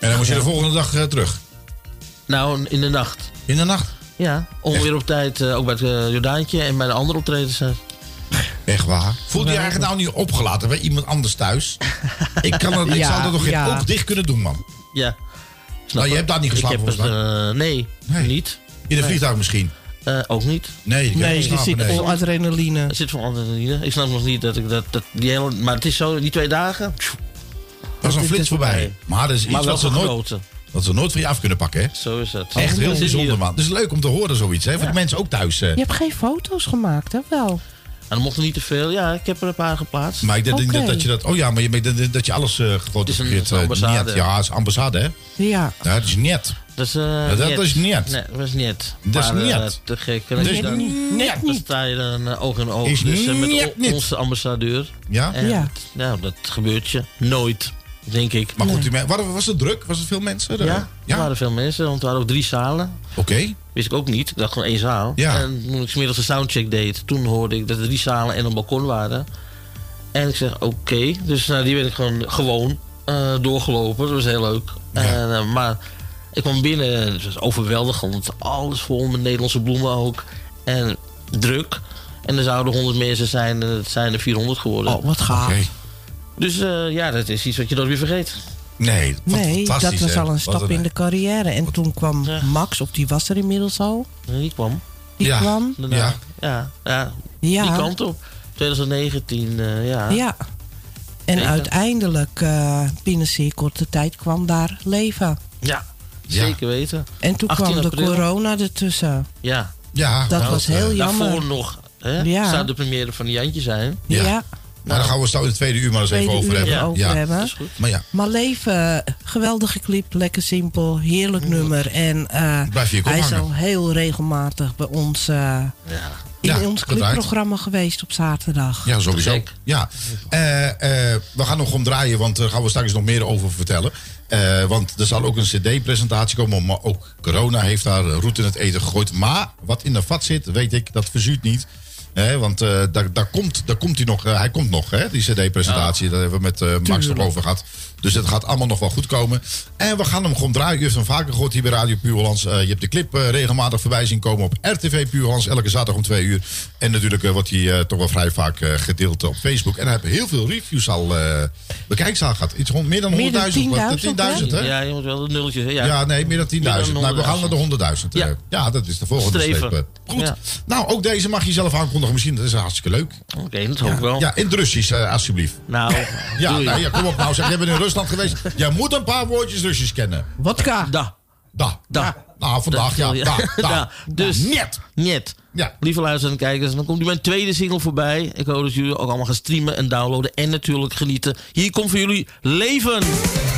En dan moest je de volgende dag eh, terug. Nou, in de nacht. In de nacht? Ja, om weer op tijd eh, ook bij het eh, Jordaantje en bij de andere optreden te zijn. Echt waar? Voelde je je eigenlijk nou niet opgelaten bij iemand anders thuis? ik, kan dat, ik Ja, zou dat nog geen ja. oog dicht kunnen doen, man. Ja. Nou, je hebt daar niet geslapen volgens eh, nee, Nee. niet. In een Nee. vliegtuig misschien? Eh, ook niet. Nee, Nee, slapen, zit nee. vol adrenaline. Het zit vol adrenaline. Ik snap nog niet dat ik dat, dat die hele, maar het is zo, die twee dagen. Dat is een flits voorbij. Maar dat is iets wat ze, nooit, wat ze nooit van je af kunnen pakken, hè? Zo is het. Echt heel bijzonder, man. Het is leuk om te horen zoiets, hè? Voor de mensen ook thuis. eh. Je hebt geen foto's gemaakt, hè? Wel. En dan mocht er niet te veel. Ja, ik heb er een paar geplaatst. Maar ik denk dat, dat je dat... Oh ja, maar je, dat, dat je alles eh gefotografeerd... Het is een ambassade. niet. Ja, het is ambassade, hè? Ja. Ja, dat is niet. Dat is, eh, dat niet. is niet. Nee, dat is niet. Dat is niet. te gek. Dat is dan, niet. dan sta je dan eh, oog in oog. Is dus met niet. onze ambassadeur. Ja? En Ja. nou, dat gebeurt je nooit, denk ik. Maar goed, waren- was het druk? Was het veel mensen? er? Ja, er waren veel mensen, want er waren ook drie zalen. Oké. Wist ik ook niet. Ik dacht gewoon één zaal. Ja. En toen ik 's middags de soundcheck deed, toen hoorde ik dat er drie zalen en een balkon waren. En ik zeg, oké. Dus nou, die ben ik gewoon, gewoon eh, doorgelopen. Dat was heel leuk. En, eh, maar ik kwam binnen en het was overweldigend. Alles vol met Nederlandse bloemen ook. En druk. En er zouden 100 mensen zijn en het zijn er 400 geworden. Oh, wat gaaf. Oké. Dus eh, ja, dat is iets wat je nooit weer vergeet. Nee, Nee, dat was hè? al een stap in de carrière. En toen kwam Ja. Max, of die was er inmiddels al. Die kwam. Die Ja. kwam. Daarna. Ja. Ja. Ja, Ja. Die kant op. 2019, eh, ja. Ja. En Zeker. uiteindelijk, eh, binnen zeer korte tijd, kwam daar leven. Ja, Ja. zeker weten. En toen 18 kwam de april. corona ertussen. Ja. Ja, Dat nou, was heel jammer. Daarvoor nog hè, Ja. zou de première van Jantje zijn. Ja. Ja. Maar daar gaan we zo in het tweede uur maar eens even Tweede over uur hebben. over hebben. Maar ja, Maar leven, geweldige clip, lekker simpel, heerlijk nummer. En eh, Blijf je hij is al heel regelmatig bij ons eh, in Ja, ons gedraaid. clipprogramma geweest op zaterdag. ja sowieso. Ja. Eh, eh, we gaan nog omdraaien, want daar gaan we straks nog meer over vertellen. Eh, want er zal ook een cd-presentatie komen, maar ook corona heeft daar roet in het eten gegooid. Maar wat in de vat zit, weet ik, dat verzuurt niet. Hè, want eh, daar, daar, komt, daar komt hij nog, eh, hij komt nog, hè, die cd-presentatie. Daar hebben we met eh, Max nog over gehad. Dus het gaat allemaal nog wel goed komen. En we gaan hem gewoon draaien. Je hebt hem vaker gehoord hier bij Radio Puurlands. je hebt de clip eh, regelmatig voorbij zien komen op RTV Puurlands. Elke zaterdag om twee uur. En natuurlijk eh, wordt hij eh, toch wel vrij vaak eh, gedeeld op Facebook. En hij heeft heel veel reviews al uh, bekijkzaal gehad. Iets rond meer dan 100.000. Meer dan 10.000, 10.000, hè? Ja, je moet wel de nulletjes. hè? Ja, Ja, nee, meer dan 10.000. Meer dan Nou, we gaan naar de 100.000. Ja. Ja. dat is de volgende Streven. eh. Goed. Ja. Nou, ook deze mag je zelf aankondigen. Misschien dat is hartstikke leuk. Oké, dat hoop ik wel. Ja, in het Russisch, eh, alsjeblieft. Nou, Ja, doei. nou, ja, kom op nou. Zeg, jij bent in Rusland geweest. Jij moet een paar woordjes Russisch kennen. Wodka. Da. Da. Da. Nou, vandaag, ja. Da. Da. Da. Dus, Niet. Niet. Ja. Lieve luisteraars en kijkers, dan komt nu mijn tweede single voorbij. Ik hoop dat jullie ook allemaal gaan streamen en downloaden. En natuurlijk genieten. Hier komt voor jullie Leven. Leven,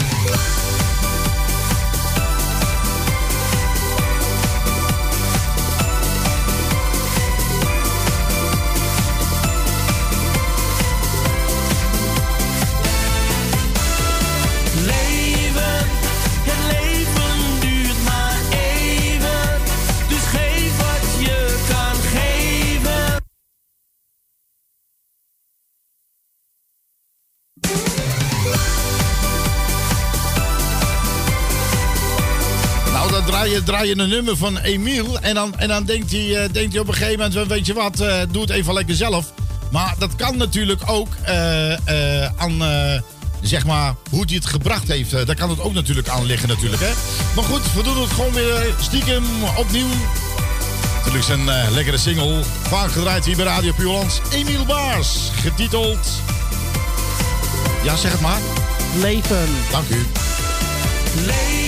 draai je, een nummer van Emiel. En dan, en dan denkt, hij, eh, denkt hij op een gegeven moment: weet je wat, eh, doe het even lekker zelf. Maar dat kan natuurlijk ook eh, aan. Zeg maar, hoe hij het gebracht heeft, daar kan het ook natuurlijk aan liggen natuurlijk, hè. Maar goed, we doen het gewoon weer stiekem opnieuw. Natuurlijk zijn eh, lekkere single, vaak gedraaid hier bij Radio Puurlands. Emiel Baars, getiteld... Ja, zeg het maar. Leven. Dank u. Leven,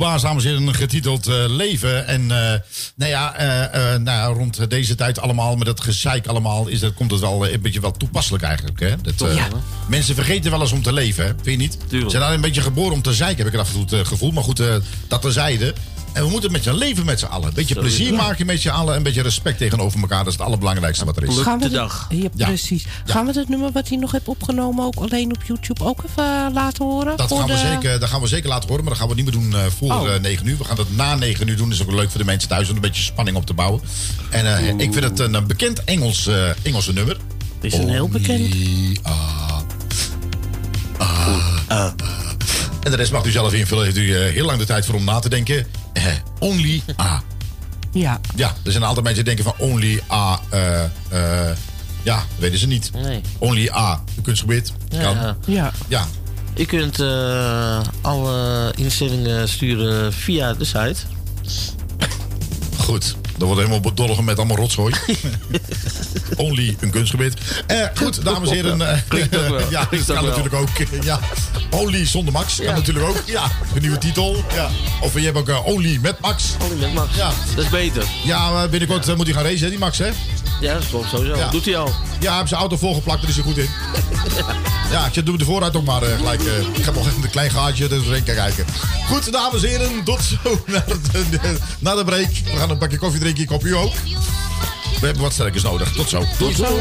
Baas, dames en heren, getiteld eh, Leven. En eh, nou ja, eh, nou ja, rond deze tijd allemaal, met dat gezeik allemaal, is dat, komt het wel een beetje wel toepasselijk eigenlijk. Hè? Dat, Ja. Mensen vergeten wel eens om te leven, hè? vind je niet? Ze zijn daar een beetje geboren om te zeiken, heb ik af en toe het gevoel. Maar goed, dat terzijde. En we moeten met z'n leven met z'n allen. Een beetje plezier ja. maken met z'n allen. Een beetje respect tegenover elkaar. Dat is het allerbelangrijkste wat er is. Gaan we dit- Ja, Ja. precies. Ja. Gaan we het nummer wat hij nog heeft opgenomen ook alleen op YouTube ook even eh, laten horen? Dat Voor gaan, we de- zeker, dat gaan we zeker laten horen, maar dat gaan we niet meer doen eh, voor Oh. eh, 9 uur. We gaan dat na 9 uur doen. Dat is ook leuk voor de mensen thuis om een beetje spanning op te bouwen. En eh, ik vind het een, eh, bekend Engels, eh, Engelse nummer. Is een heel bekend. Only a- a- En de rest mag u zelf invullen. Heeft u eh, heel lang de tijd voor om na te denken. Eh, only A. Ja. Ja, er zijn altijd mensen die denken van only A. eh, eh, ja, weten ze niet. Nee. Only A. Een kunstgebied. Ja, Kan. ja. Ja. Ja. Je kunt eh, alle instellingen sturen via de site. Goed, dan wordt helemaal bedolgen met allemaal rotzooi. Only een kunstgebied. Eh, goed, dames en heren. eh, ja, Klinkt dat kan natuurlijk ook. ja. Only zonder Max kan natuurlijk ook. Ja, een nieuwe titel. Ja. Of je hebt ook eh, Only met Max. Only met Max. Ja. Dat is beter. Ja, eh, binnenkort eh, moet hij gaan racen, hè, die Max, hè? Ja, dat klopt sowieso. Ja. Doet hij al. Ja, hij heeft zijn auto volgeplakt, daar is hij goed in. Ja, ik zet doe de vooruit ook maar eh, gelijk. eh, ik ga nog even een klein gaatje er doorheen kijken. Goed, dames en heren, tot zo naar de, naar de break. We gaan een bakje koffie drinken, ik hoop u ook. We hebben wat sterkers nodig. Tot zo. Tot zo.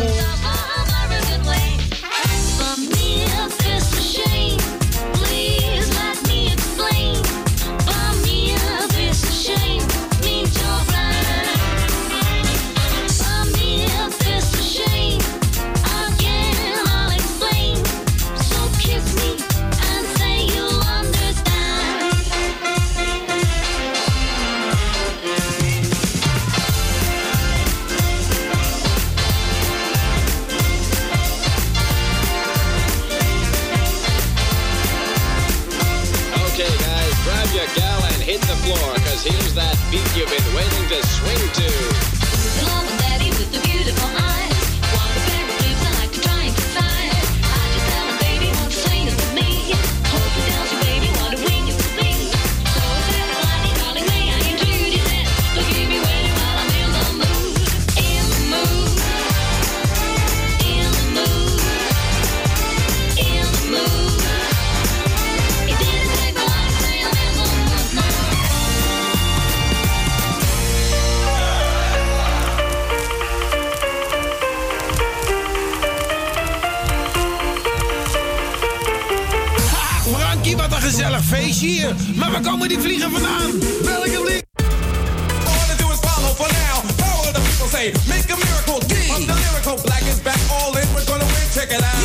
Hier. Maar waar komen die vliegen vandaan? Welke vliegen? All I do is follow for now. Power the people say, make a miracle. Up the lyrical. Black is back, all in. We're gonna win. Check it out.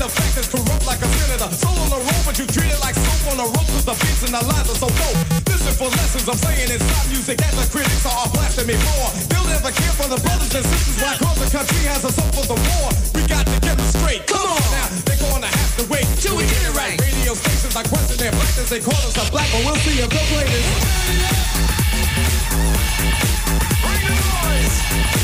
The fact is corrupt like a senator. Soul on the road, but you treat it like soap on the rope 'cause the beats and the lines are so dope. Listen for lessons I'm saying it's not music that the critics are all blasting me for. They'll never care for the brothers and sisters why cause the country has a soul for the war. We got to get them straight. Come on now, they're gonna have to wait till we get it right. Radio stations are question their blackness. They call us a black, but we'll see if they'll play this. Camina, mina, sangalewa,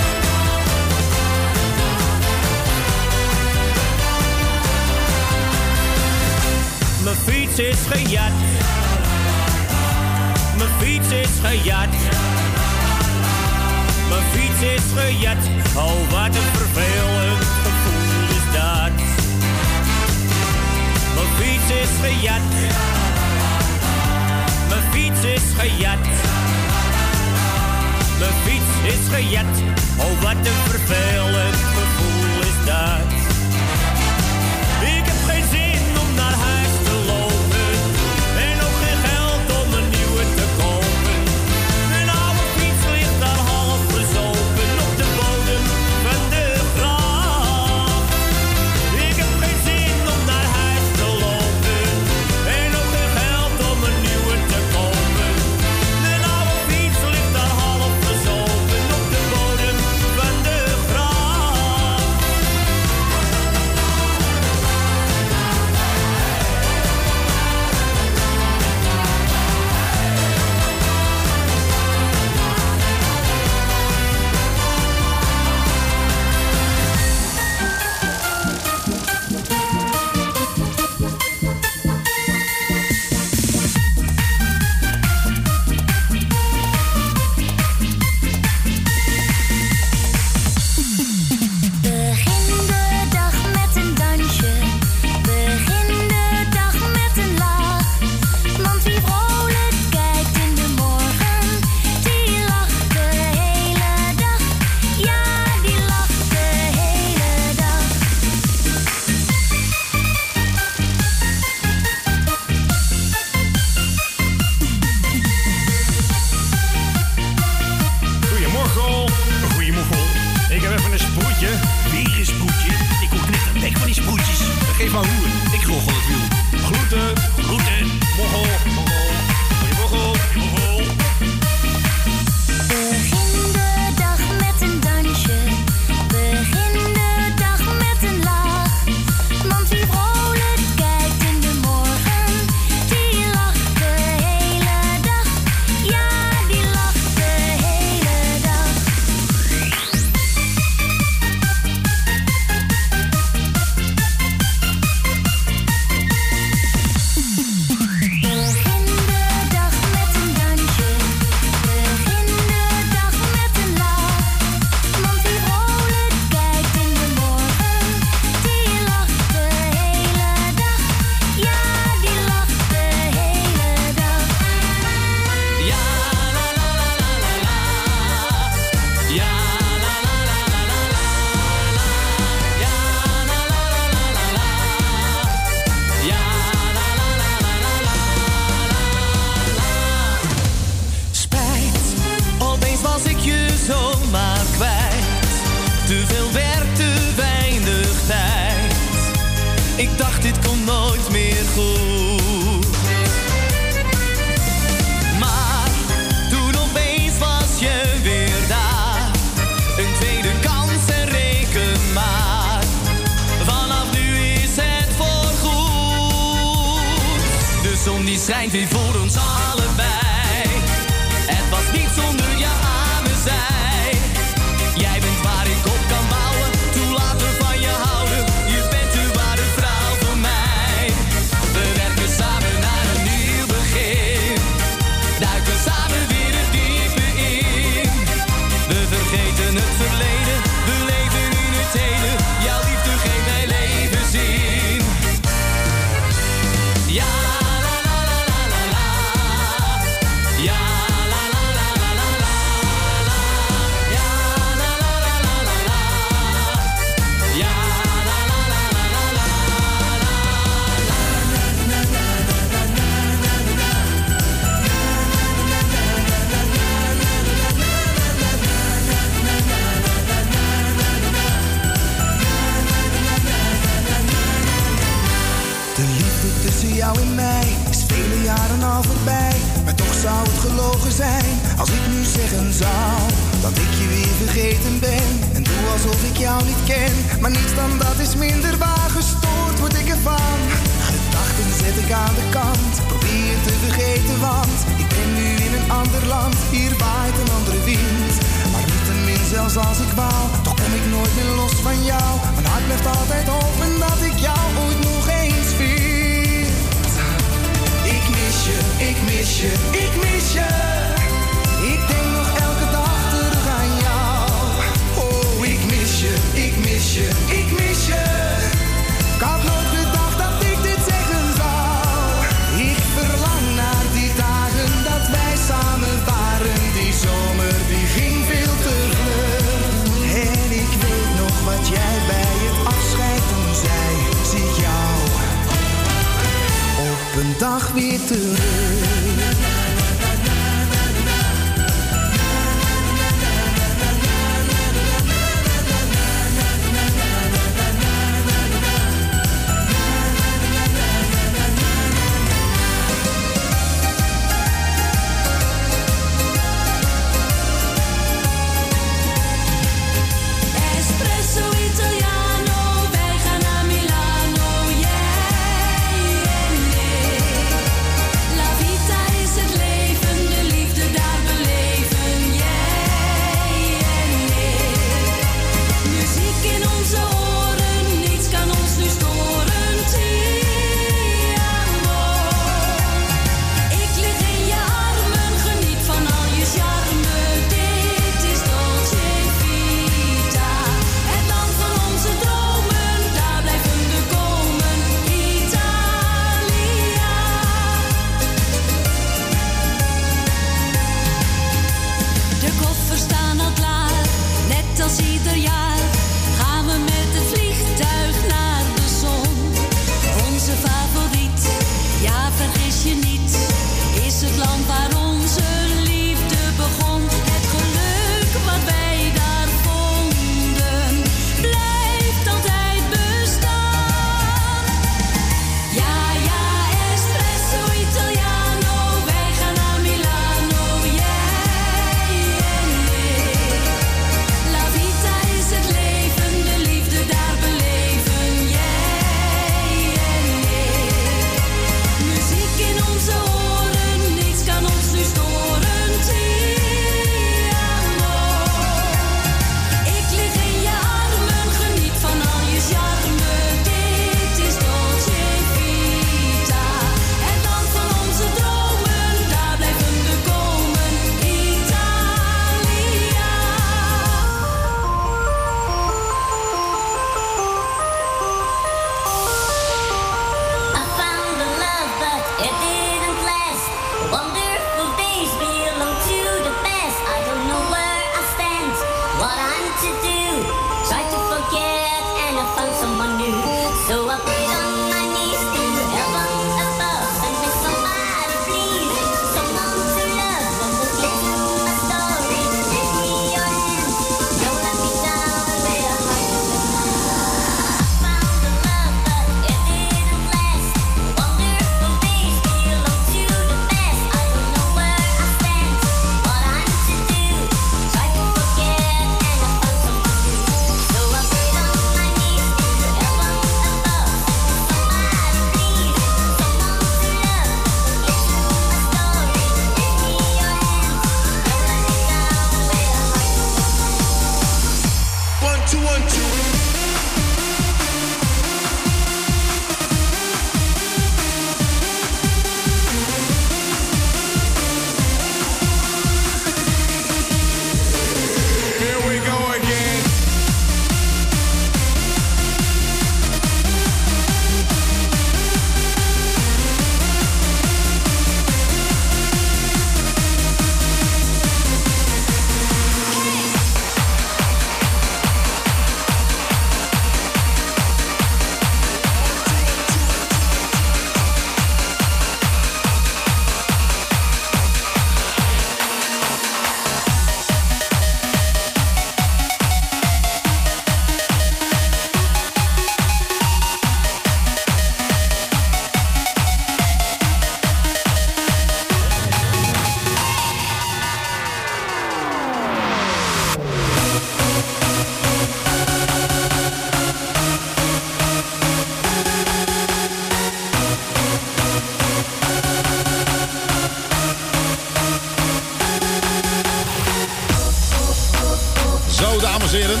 Zo, dames en heren.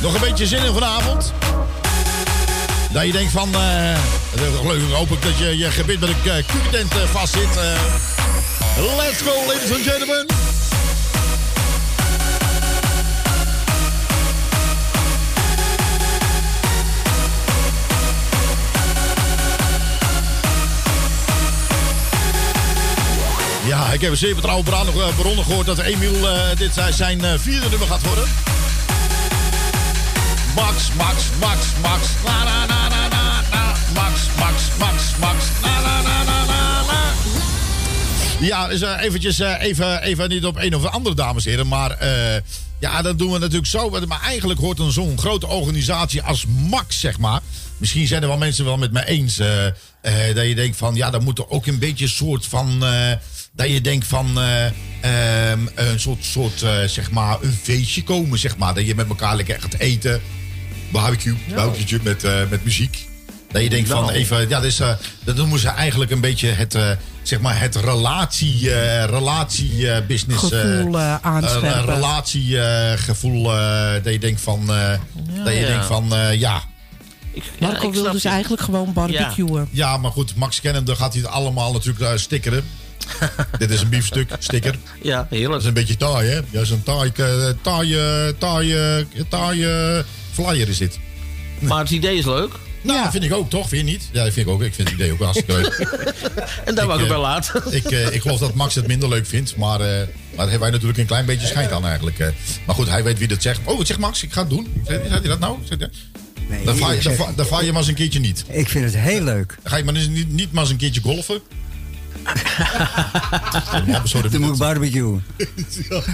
Nog een beetje zin in vanavond. Dat je denkt van, leuk. Hoop ik dat je je gebit met een uh, vastzit. Eh, let's go, ladies and gentlemen. Ja, ik heb een zeer betrouwbare bron- bronnen gehoord dat Emiel eh, dit zijn eh, vierde nummer gaat worden. Max, Max, Max, Max. Na, na, na, na, na. Max, Max, Max, Max. Na, na, na, na, na. Ja, dus eh, eventjes, even, even niet op een of andere dames en heren. Maar ja, dat doen we natuurlijk zo. Maar eigenlijk hoort een zo'n grote organisatie als Max, zeg maar. Misschien zijn er wel mensen wel met me eens. eh, eh, dat je denkt van, ja, dat moet er ook een beetje een soort van... eh, dat je denkt van eh, ehm, een soort, soort zeg maar, een feestje komen, zeg maar. Dat je met elkaar lekker gaat eten. Barbecue, barbecue met, met muziek. Dat je denkt van Nou. even, ja, dat, is, eh, dat noemen ze eigenlijk een beetje het, eh, zeg maar, het relatie, eh, relatie eh, business. eh, Gevoel, eh, aanscherpen. eh, relatiegevoel. eh, dat je denkt van, eh, dat je ja. denkt van, eh, ja. Marco wil dus eigenlijk gewoon barbecuen. Ja, maar goed, Max kennende gaat hij het allemaal natuurlijk uh, stickeren. Dit is een biefstuk, sticker. Ja, heerlijk. Dat is een beetje taai, hè? Ja, zo'n taai, eh, taai, taai, taai eh, flyer is dit. Maar het idee is leuk. Nou, dat vind ik ook, toch? Vind je niet? Ja, dat vind ik ook. Ik vind het idee ook hartstikke leuk. En daar wou ik eh, het bij laten. Ik, eh, ik geloof dat Max het minder leuk vindt, maar, eh, maar daar hebben wij natuurlijk een klein beetje schijnt aan eigenlijk. eh. Maar goed, hij weet wie dat zegt. Oh, wat zegt Max? Ik ga het doen. Zegt hij dat nou? Zegt hij- dan, vaar je, dan, va- dan vaar je maar eens een keertje niet. Ik vind het heel leuk. Dan ga je maar eens niet, niet maar eens een keertje golfen. Dan moet ik barbecue.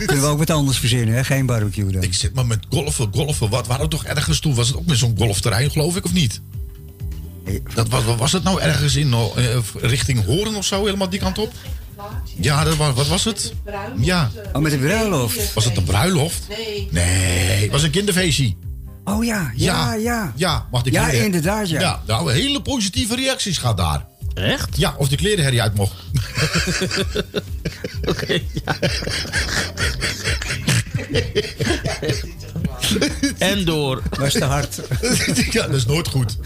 Kunnen we ook wat anders verzinnen, hè? Geen barbecue dan. Ik zit maar met golfen, golfen. Wat waren we toch ergens toe? Was het ook met zo'n golfterrein, geloof ik, of niet? Dat was, wat was het nou ergens in eh, richting Horen of zo, helemaal die kant op? Ja, dat was, wat was het? Ja. Oh, met de bruiloft. Was het een bruiloft? Nee. Nee, het was een kinderfeestje. Oh ja, ja, ja. Ja, mag de Ja, kleren- inderdaad, ja. Ja, nou, hele positieve reacties gaat daar. Echt? Ja, of de klerenherrie uit mocht. Oké, ja. en door. Was te hard. ja, dat is nooit goed.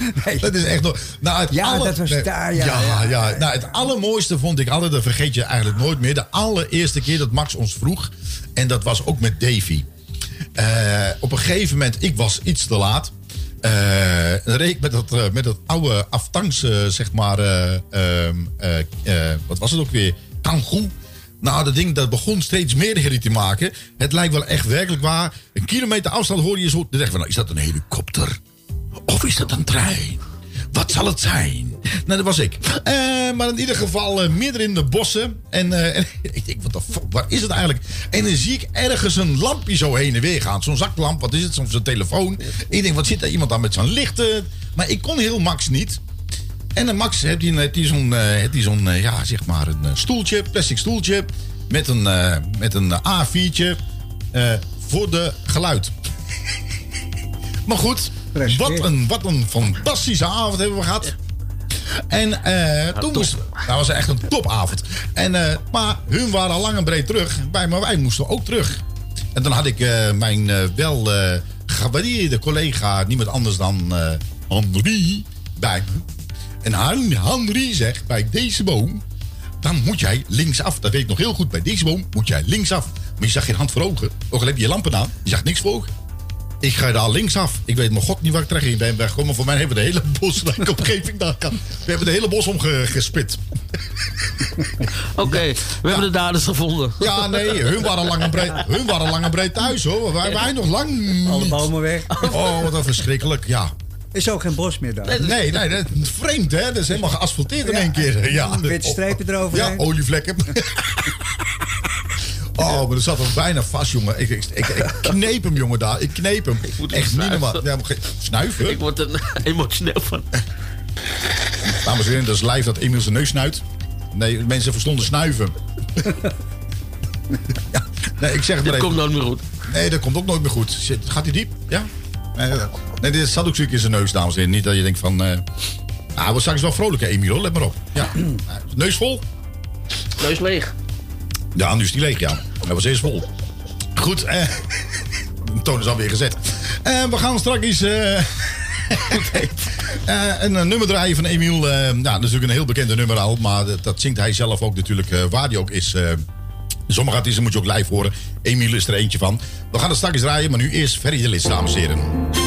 Dat is echt nooit. Nou, het Ja, dat was daar, ja, Ja, ja, ja, Nou, het allermooiste vond ik altijd, dat vergeet je eigenlijk nooit meer. De allereerste keer dat Max ons vroeg. En dat was ook met Davy. Eh, op een gegeven moment, ik was iets te laat. Eh, dan reed ik met dat, eh, met dat oude aftangs, zeg maar, eh, ehm, eh, eh, wat was het ook weer? Kangoo. Nou, dat ding dat begon steeds meer herrie te maken. Het lijkt wel echt werkelijk waar. Een kilometer afstand hoorde je zo. Dan van, nou, is dat een helikopter? Of is dat een trein? Wat zal het zijn? Nou, dat was ik. Eh, maar in ieder geval eh, midden in de bossen. En, eh, ik denk, wat de fuck, waar is het eigenlijk? En dan zie ik ergens een lampje zo heen en weer gaan. Zo'n zaklamp, wat is het? Zo'n zo'n telefoon. Ik denk, wat zit daar iemand aan met zo'n lichten? Maar ik kon heel Max niet. En dan Max heeft hij heeft hij zo'n, eh, heeft hij zo'n eh, ja, zeg maar een eh, stoeltje, plastic stoeltje. Met een, eh, met een A4'tje eh, voor de geluid. maar goed, wat een, wat een fantastische avond hebben we gehad. En eh, toen moest, dat was echt een topavond. En, eh, maar hun waren al lang en breed terug. Wij, maar wij moesten ook terug. En dan had ik eh, mijn eh, wel eh gewaardeerde collega, niemand anders dan eh Henri, bij me. En Han- Henri zegt, bij deze boom, dan moet jij linksaf. Dat weet ik nog heel goed. Bij deze boom moet jij linksaf. Maar je zag geen hand voor ogen. Ook al heb je je lampen aan. Je zag niks voor ogen. Ik ga daar linksaf. Ik weet mijn god niet waar ik terecht in ben weggekomen. Voor mij hebben we de hele bos, de omgeving daar kan. We hebben de hele bos omgespit. Oké, we hebben de daders gevonden. Ja, nee, hun waren lang en breed, hun waren lang en breed thuis hoor. Wij, wij nog lang Alle bomen weg. Oh, wat een verschrikkelijk. Ja. Is ook geen bos meer daar. Nee, nee, dat is vreemd hè. Dat is helemaal geasfalteerd in één keer. Ja. Witte strepen eroverheen. Ja, olievlekken. Oh, maar er zat hem bijna vast, jongen. Ik, ik, ik, ik kneep hem, jongen, daar. Ik kneep hem. Echt niet normaal. Ja, maar geen- snuiven? Ik word er emotioneel van. Dames en heren, dat is live dat Emiel zijn neus snuit. Nee, mensen verstonden snuiven. ja, nee, ik zeg het Dit maar even. komt nooit meer goed. Nee, dat komt ook nooit meer goed. Zit- Gaat hij diep? Ja? Eh, nee, dit zat ook ziek in zijn neus, dames en heren. Niet dat je denkt van... Uh, ah, we straks wel vrolijk, hè, Emiel, let maar op. Ja. Eh, neus vol? Neus leeg. Ja, nu is die leeg, ja. Hij was eerst vol. Goed, eh... De toon is alweer gezet. En we gaan straks... Uh, uh, een nummer draaien van Emiel. nou, dat is natuurlijk een heel bekende nummer al. Maar dat, dat zingt hij zelf ook natuurlijk, waar hij ook is... Sommige artiesten moet je ook live horen. Emiel is er eentje van. We gaan er straks draaien, maar nu eerst Ferry de Lid, dames en heren.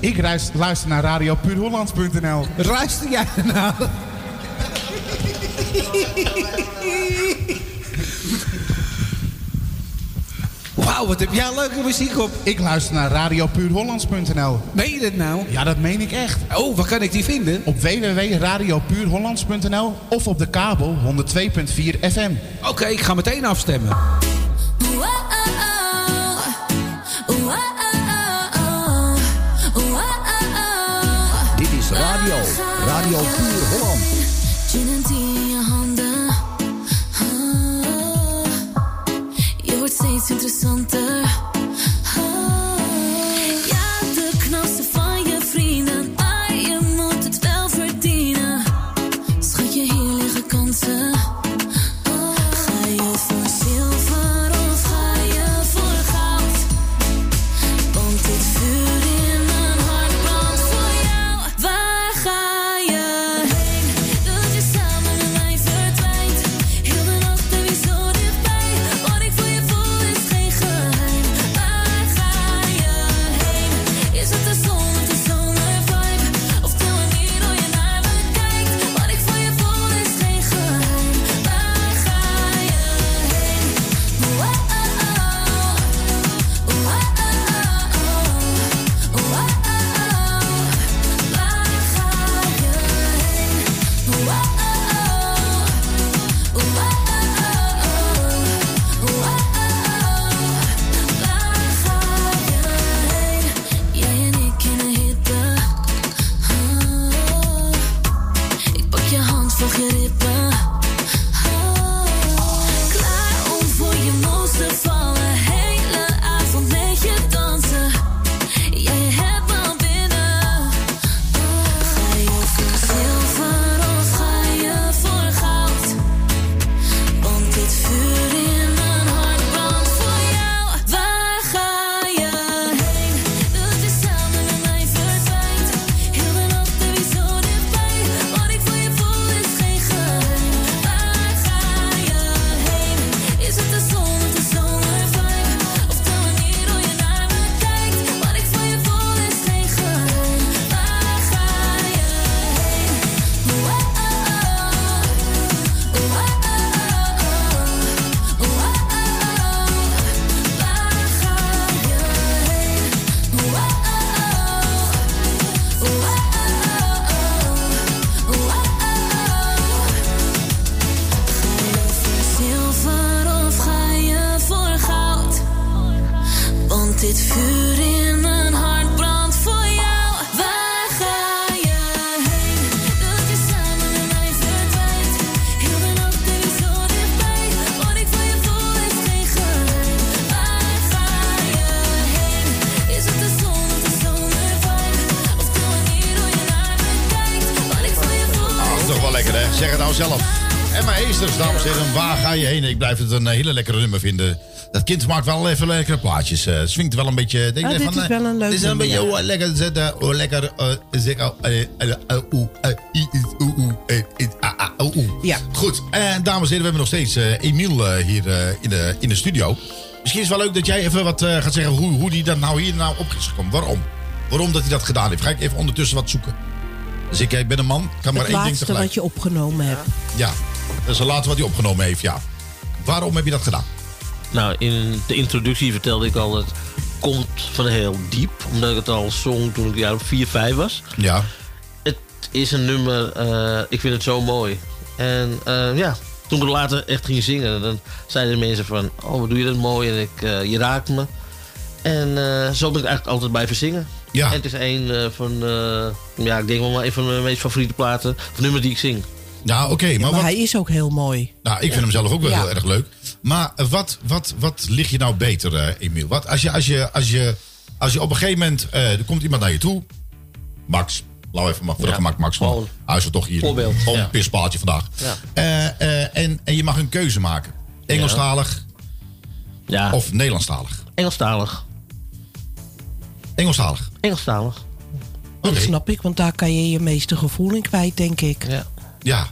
Ik luister naar radiopuurhollands.nl. Luister jij nou? Wauw, wat heb jij leuke muziek op. Ik luister naar radiopuurhollands.nl. Meen je dat nou? Ja, dat meen ik echt. Oh, waar kan ik die vinden? Op www.radiopuurhollands.nl of op de kabel 102.4 FM. Oké, ik ga meteen afstemmen. 有病 Ik blijf het een eh, hele lekkere nummer vinden. Dat kind maakt wel even lekkere plaatjes. eh swingt wel een beetje... Denk je dit van, is eh, wel een leuk Dit is een beetje oh, lekker zetten. Oh, lekker... oh. Ja. Goed, en dames en heren, we hebben nog steeds Emiel hier in, de, in de studio. Misschien is het wel leuk dat jij even wat gaat zeggen hoe, hoe die dan nou hier nou op is gekomen. Waarom? Waarom dat hij dat gedaan heeft. Ga ik even ondertussen wat zoeken. Dus ik, ik ben een man, kan maar Het één ding laatste tegelijk. wat je opgenomen hebt. Ja, dat is het laatste wat hij opgenomen heeft, ja. Waarom heb je dat gedaan? Nou, in de introductie vertelde ik al dat het komt van heel diep. Omdat ik het al zong toen ik jaar of 4, 5 was. Ja. Het is een nummer, eh, ik vind het zo mooi. En eh, ja, toen ik het later echt ging zingen, dan zeiden de mensen van... Oh, wat doe je dat mooi en ik, eh, je raakt me. En zo ben ik eigenlijk altijd blijven zingen. Ja. En het is een van, ja, ik denk wel een van mijn meest favoriete platen, of nummers die ik zing. Nou, oké, maar maar wat... hij is ook heel mooi. Nou, ik vind hem zelf ook wel Ja. heel erg leuk. Maar wat, wat, wat ligt je nou beter, eh, Emiel? Wat, als, je, als, je, als, je, als je op een gegeven moment... eh, er komt iemand naar je toe. Max. Laat even maar voor de gemak Max. Van, hij is er toch hier. Voorbeeld, Gewoon ja. een pispaaltje vandaag. Ja. Eh, eh, en, en je mag een keuze maken. Engelstalig Ja. of Nederlandstalig? Engelstalig. Engelstalig. Engelstalig. Dat snap ik, want daar kan je je meeste gevoel in kwijt, denk ik. Ja. Ja,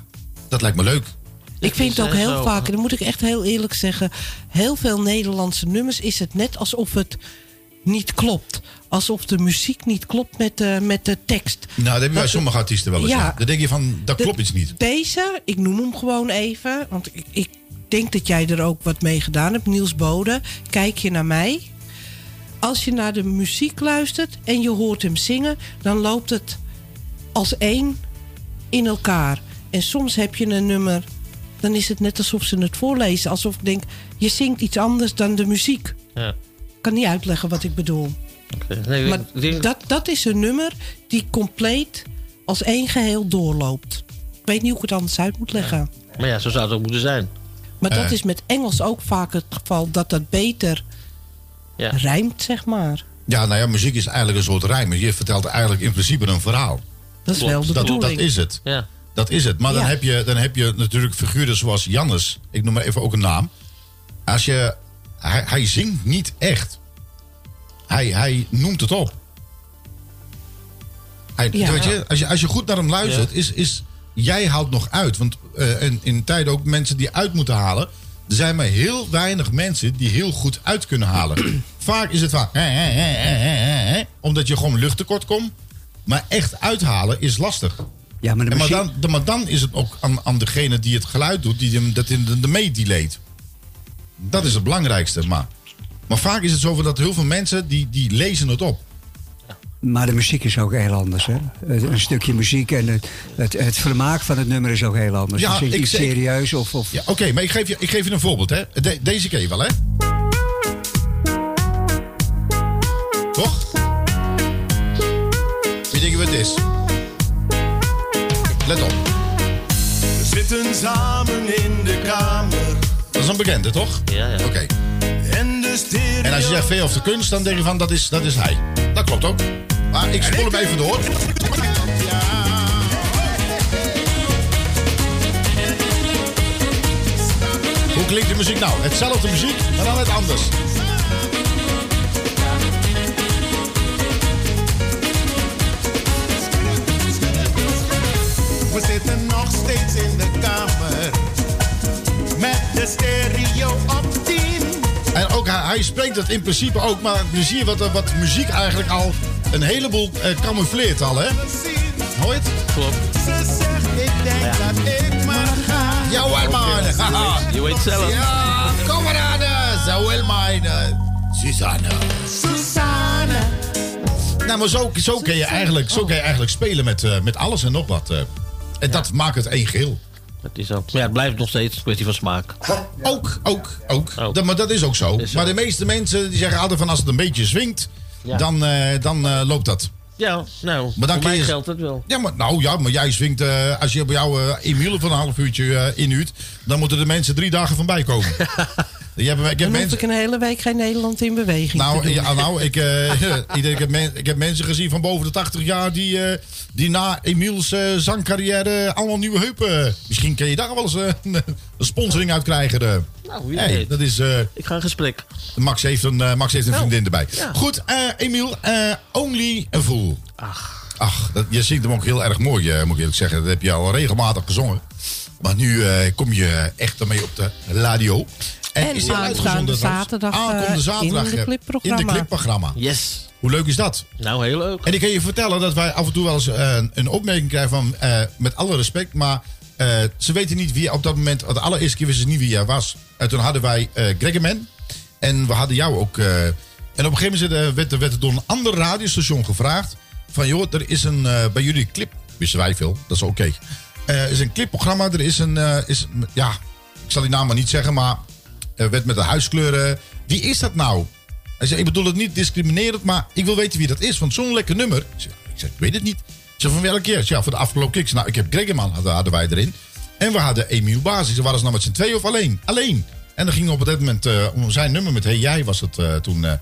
dat lijkt me leuk. Ik vind het ook eh, heel vaak, en dat moet ik echt heel eerlijk zeggen... heel veel Nederlandse nummers is het net alsof het niet klopt. Alsof de muziek niet klopt met de, met de tekst. Nou, dat hebben wij sommige artiesten wel eens. Ja. Ja. Dan denk je van, dat De- klopt iets niet. Deze, ik noem hem gewoon even, want ik, ik denk dat jij er ook wat mee gedaan hebt. Niels Bode, kijk je naar mij. Als je naar de muziek luistert en je hoort hem zingen, dan loopt het als één in elkaar. En soms heb je een nummer, dan is het net alsof ze het voorlezen. Alsof ik denk, je zingt iets anders dan de muziek. Ja. Ik kan niet uitleggen wat ik bedoel. Nee, Maar dat, dat is een nummer die compleet als één geheel doorloopt. Ik weet niet hoe ik het anders uit moet leggen. Maar ja, zo zou het ook moeten zijn. Maar dat is met Engels ook vaak het geval dat dat beter Ja. rijmt, zeg maar. Ja, nou ja, muziek is eigenlijk een soort rijm. Je vertelt eigenlijk in principe een verhaal. Dat is wel de dat, bedoeling. dat is het. Ja. Dat is het. Maar dan, heb je, dan heb je natuurlijk figuren zoals Jannes. Ik noem maar even ook een naam. Als je, hij, hij zingt niet echt. Hij, hij noemt het op. Hij, Ja. weet je, als, je, als je goed naar hem luistert, is, is jij haalt nog uit. Want eh, in, in tijden ook mensen die uit moeten halen. Er zijn maar heel weinig mensen die heel goed uit kunnen halen. Vaak is het van. hè, hè, hè, hè, hè, hè, omdat je gewoon luchttekort komt. Maar echt uithalen is lastig. Ja, maar de dan, maar dan is het ook aan, aan degene die het geluid doet, die hem, dat in de, de meedelayt. Dat is het belangrijkste. Maar, maar vaak is het zo dat heel veel mensen die, die lezen het op. Maar de muziek is ook heel anders. Hè? Een stukje muziek en het, het, het vermaak van het nummer is ook heel anders. Ja, je ik serieus of... of Ja, Oké, maar ik geef, je, ik geef je een voorbeeld. Hè. De- deze je wel, hè? Toch? Wie denk je wat het is? Let op. We zitten samen in de kamer. Dat is een bekende, toch? Ja, ja. Oké. En de stereo. En als je zegt veel of de kunst, dan denk je van dat is, dat is hij. Dat klopt ook. Maar ik spoel hem even door. Hoe klinkt de muziek nou? Hetzelfde muziek, maar dan net anders. We zitten nog steeds in de kamer. Met de stereo op 10. En ook hij, hij spreekt dat in principe ook, maar nu zie je wat, wat muziek eigenlijk al een heleboel eh, camoufleert al, hè? Hoor je het? Klopt. Ze zegt, ik denk dat ik maar ga. Jawel, man. Haha. Je weet zelf. Ja, kom maar aan. eh, Zo wil mijn Susanne. Susanne. Nou, maar zo, zo, kun je eigenlijk, zo kun je eigenlijk spelen met, eh, met alles en nog wat. eh. En dat maakt het één geheel. Dat is ook. Maar ja, het blijft nog steeds een kwestie van smaak. Ook, ook, ook. Ook. Dat, maar dat is ook zo. Is. Maar de meeste mensen die zeggen altijd van als het een beetje swingt, dan, eh, dan eh, loopt dat. Ja, nou, Maar dan voor mij je- geldt het wel. Ja, maar, nou ja, maar jij swingt, eh, als je bij jou eh Emiele van een half uurtje inhuurt, dan moeten de mensen drie dagen van bij komen. Je hebt, ik heb Dan hoef mensen, ik een hele week geen Nederland in beweging te nou, doen. ja, nou ik, eh, ik, denk, ik, heb men- ik heb mensen gezien van boven de 80 jaar die, eh, die na Emiels eh, zangcarrière allemaal nieuwe heupen. Misschien kun je daar wel eens een, sponsoring uit krijgen. eh. Nou, wie Hey, weet. dat is, eh, Ik ga in gesprek. Max heeft een, Max heeft een Nou, vriendin erbij. ja. Goed, eh, Emiel, eh, Only a Fool. Ach. Ach, dat, je zingt hem ook heel erg mooi, moet ik eerlijk zeggen. Dat heb je al regelmatig gezongen. Maar nu eh, kom je echt ermee op de radio. En is die uitgezonden zaterdag, Aankomende zaterdag in de eh, clipprogramma. In de clipprogramma. Yes. Hoe leuk is dat? Nou, heel leuk. En ik kan je vertellen dat wij af en toe wel eens eh, een opmerking krijgen van... eh, met alle respect, maar eh, ze weten niet wie op dat moment... De allereerste keer wisten ze niet wie jij was. En toen hadden wij eh Gregorman. En we hadden jou ook... eh, en op een gegeven moment werd, er- werd er door een ander radiostation gevraagd... van joh, er is een, eh, bij jullie clip... Wisten wij veel, dat is oké. Eh, Er is een clipprogramma, er is een... eh, is, ja, ik zal die naam maar niet zeggen, maar... Er werd met de huiskleuren... Wie is dat nou? Hij zei, ik bedoel het niet discriminerend, maar ik wil weten wie dat is. Want zo'n lekker nummer. Ik zeg, ik, weet het niet. Ik zeg, van welke keer? Ja, voor de afgelopen zeg, Nou, ik heb Greggerman hadden, hadden wij erin. En we hadden Emiel. Ik zeg, waren ze nou met z'n twee of alleen? Alleen. En dan ging op dat moment eh, om zijn nummer met Hey Jij was het eh, toen. eh,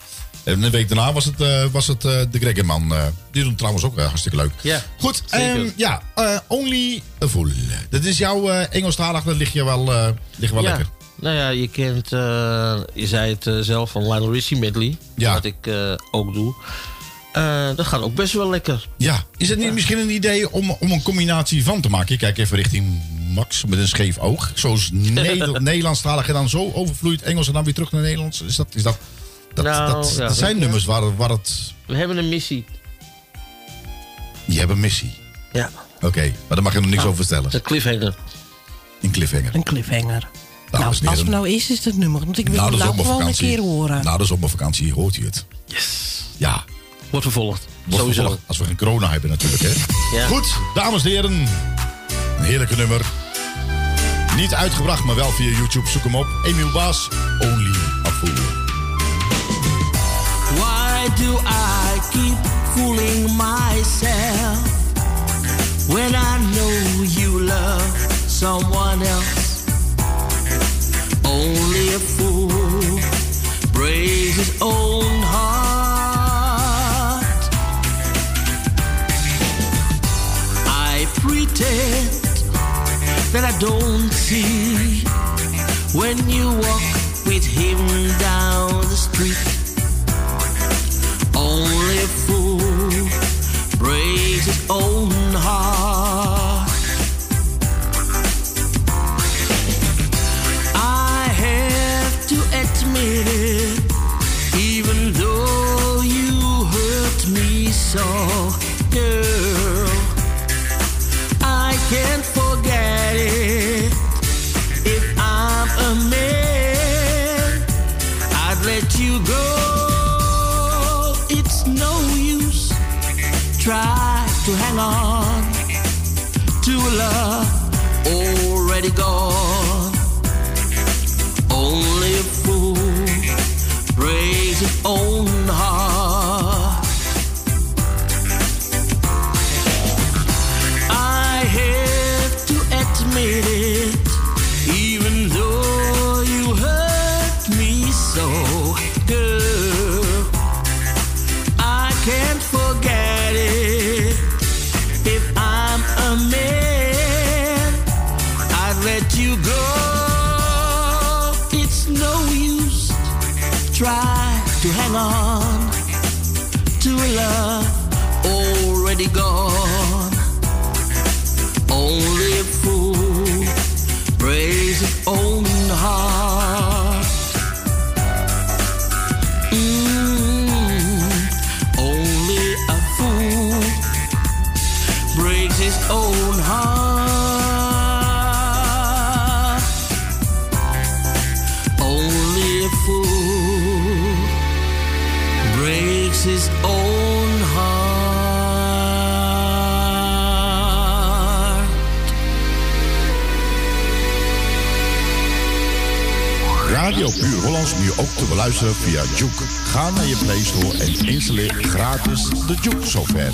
en een week daarna was het, eh, was het eh, de Greggerman. eh die doen trouwens ook eh, hartstikke leuk. Ja, Goed, ehm, ja, eh, Only a Fool. Dat is jouw eh Engelstalig, dat ligt je wel, eh, ligt wel ja. lekker. Nou ja, je kent, eh, je zei het eh, zelf van Lionel Richie medley. Ja. Wat ik eh, ook doe. Eh, dat gaat ook best wel lekker. Ja, is het niet misschien een idee om, om een combinatie van te maken? Ik kijk even richting Max met een scheef oog. Zoals Neder Nederlandstalig en dan zo overvloeit Engels en dan weer terug naar Nederlands. Is dat, is dat, dat, Nou, dat, ja, dat zijn nummers waar, waar het... We hebben een missie. Die hebben een missie. Ja. Oké, maar daar mag je nog niks over vertellen. Een cliffhanger. Een cliffhanger. Een cliffhanger. Dames nou, als het nou is, is het nummer. Want ik wil Na het nou gewoon een keer horen. Na de zomervakantie hoort u het. Yes. Ja. Wordt vervolgd. Wordt Sowieso. vervolgd Als we geen corona hebben natuurlijk, hè. Ja. Goed, dames en heren. Een heerlijke nummer. Niet uitgebracht, maar wel via YouTube. Zoek hem op. Emiel Baas, Only a Fool. Why do I keep fooling myself when I know you love someone else? Only a fool breaks his own heart. I pretend that I don't see when you walk with him down the street. Only a fool breaks his own heart. Ook te beluisteren via Juke. Ga naar je Play Store en installeer gratis de Juke software.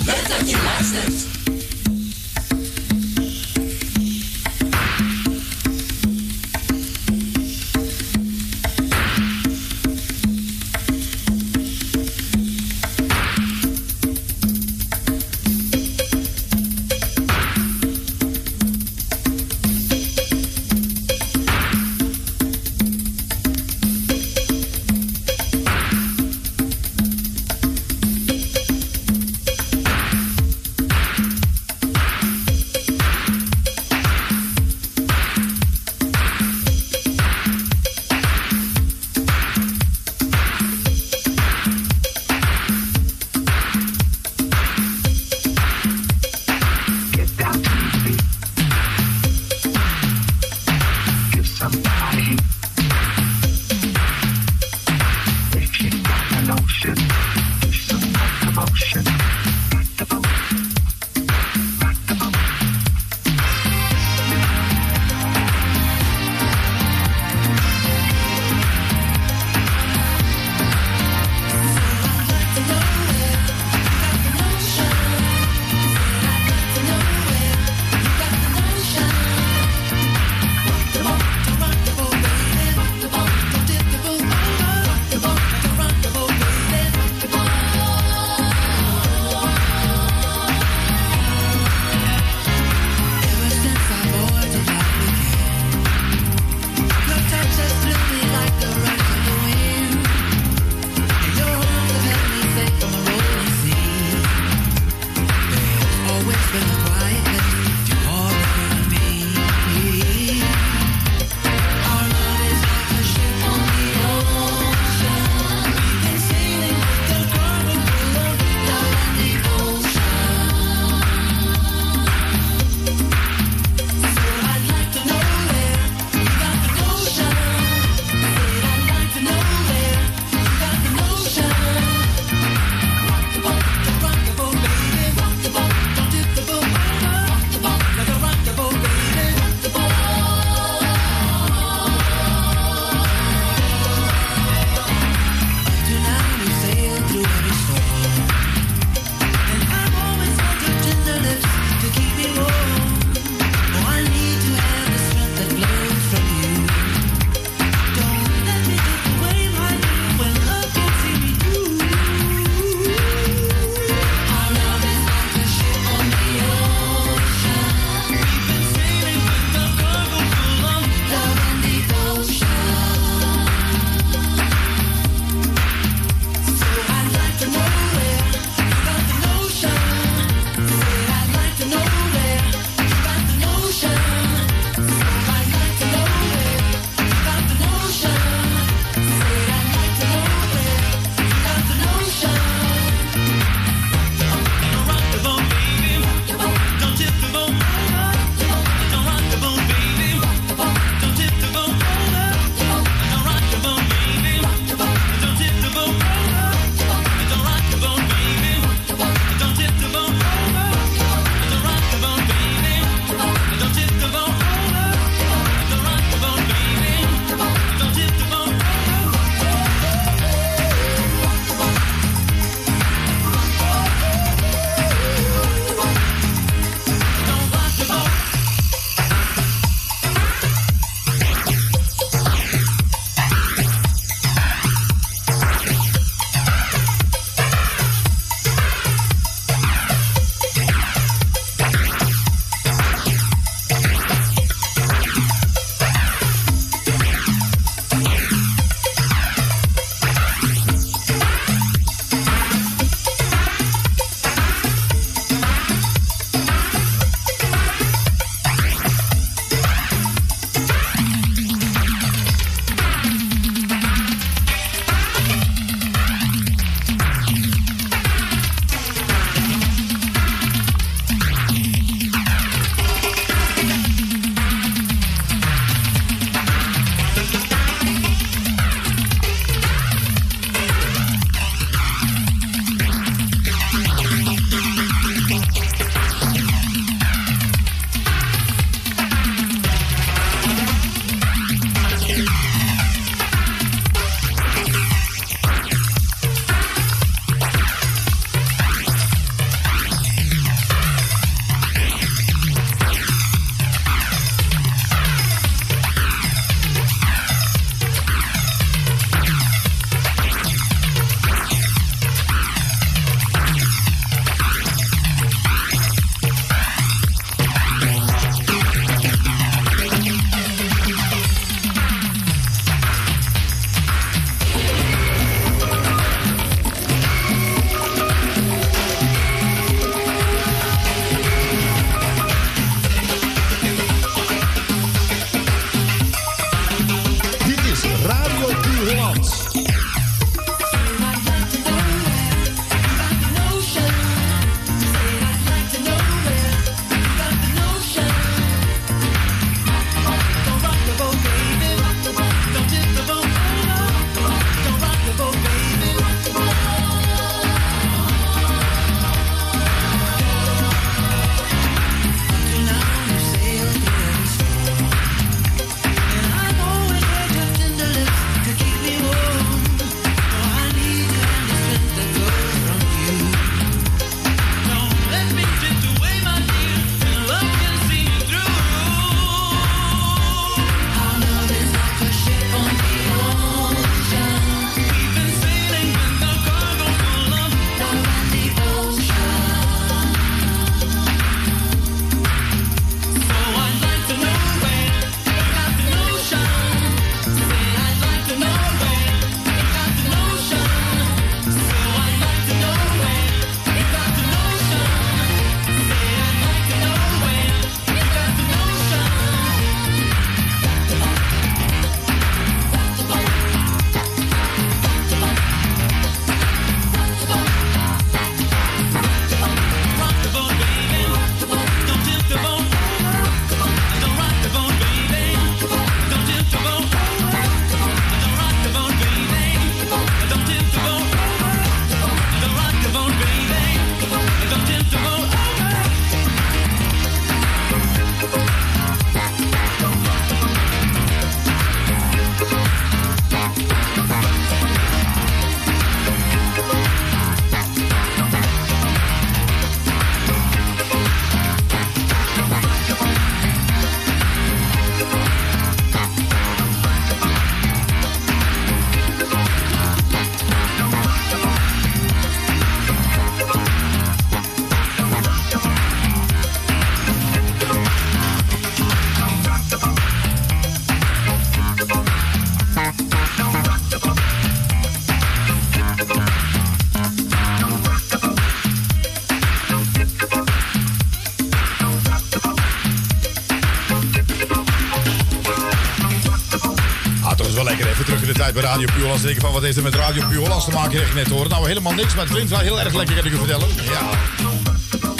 Bij Radio Puurlands. Denken van, wat heeft het met Radio Puurlands te maken? Je net horen. Nou, helemaal niks, maar het klinkt wel heel erg lekker, kan ik u vertellen. Ja.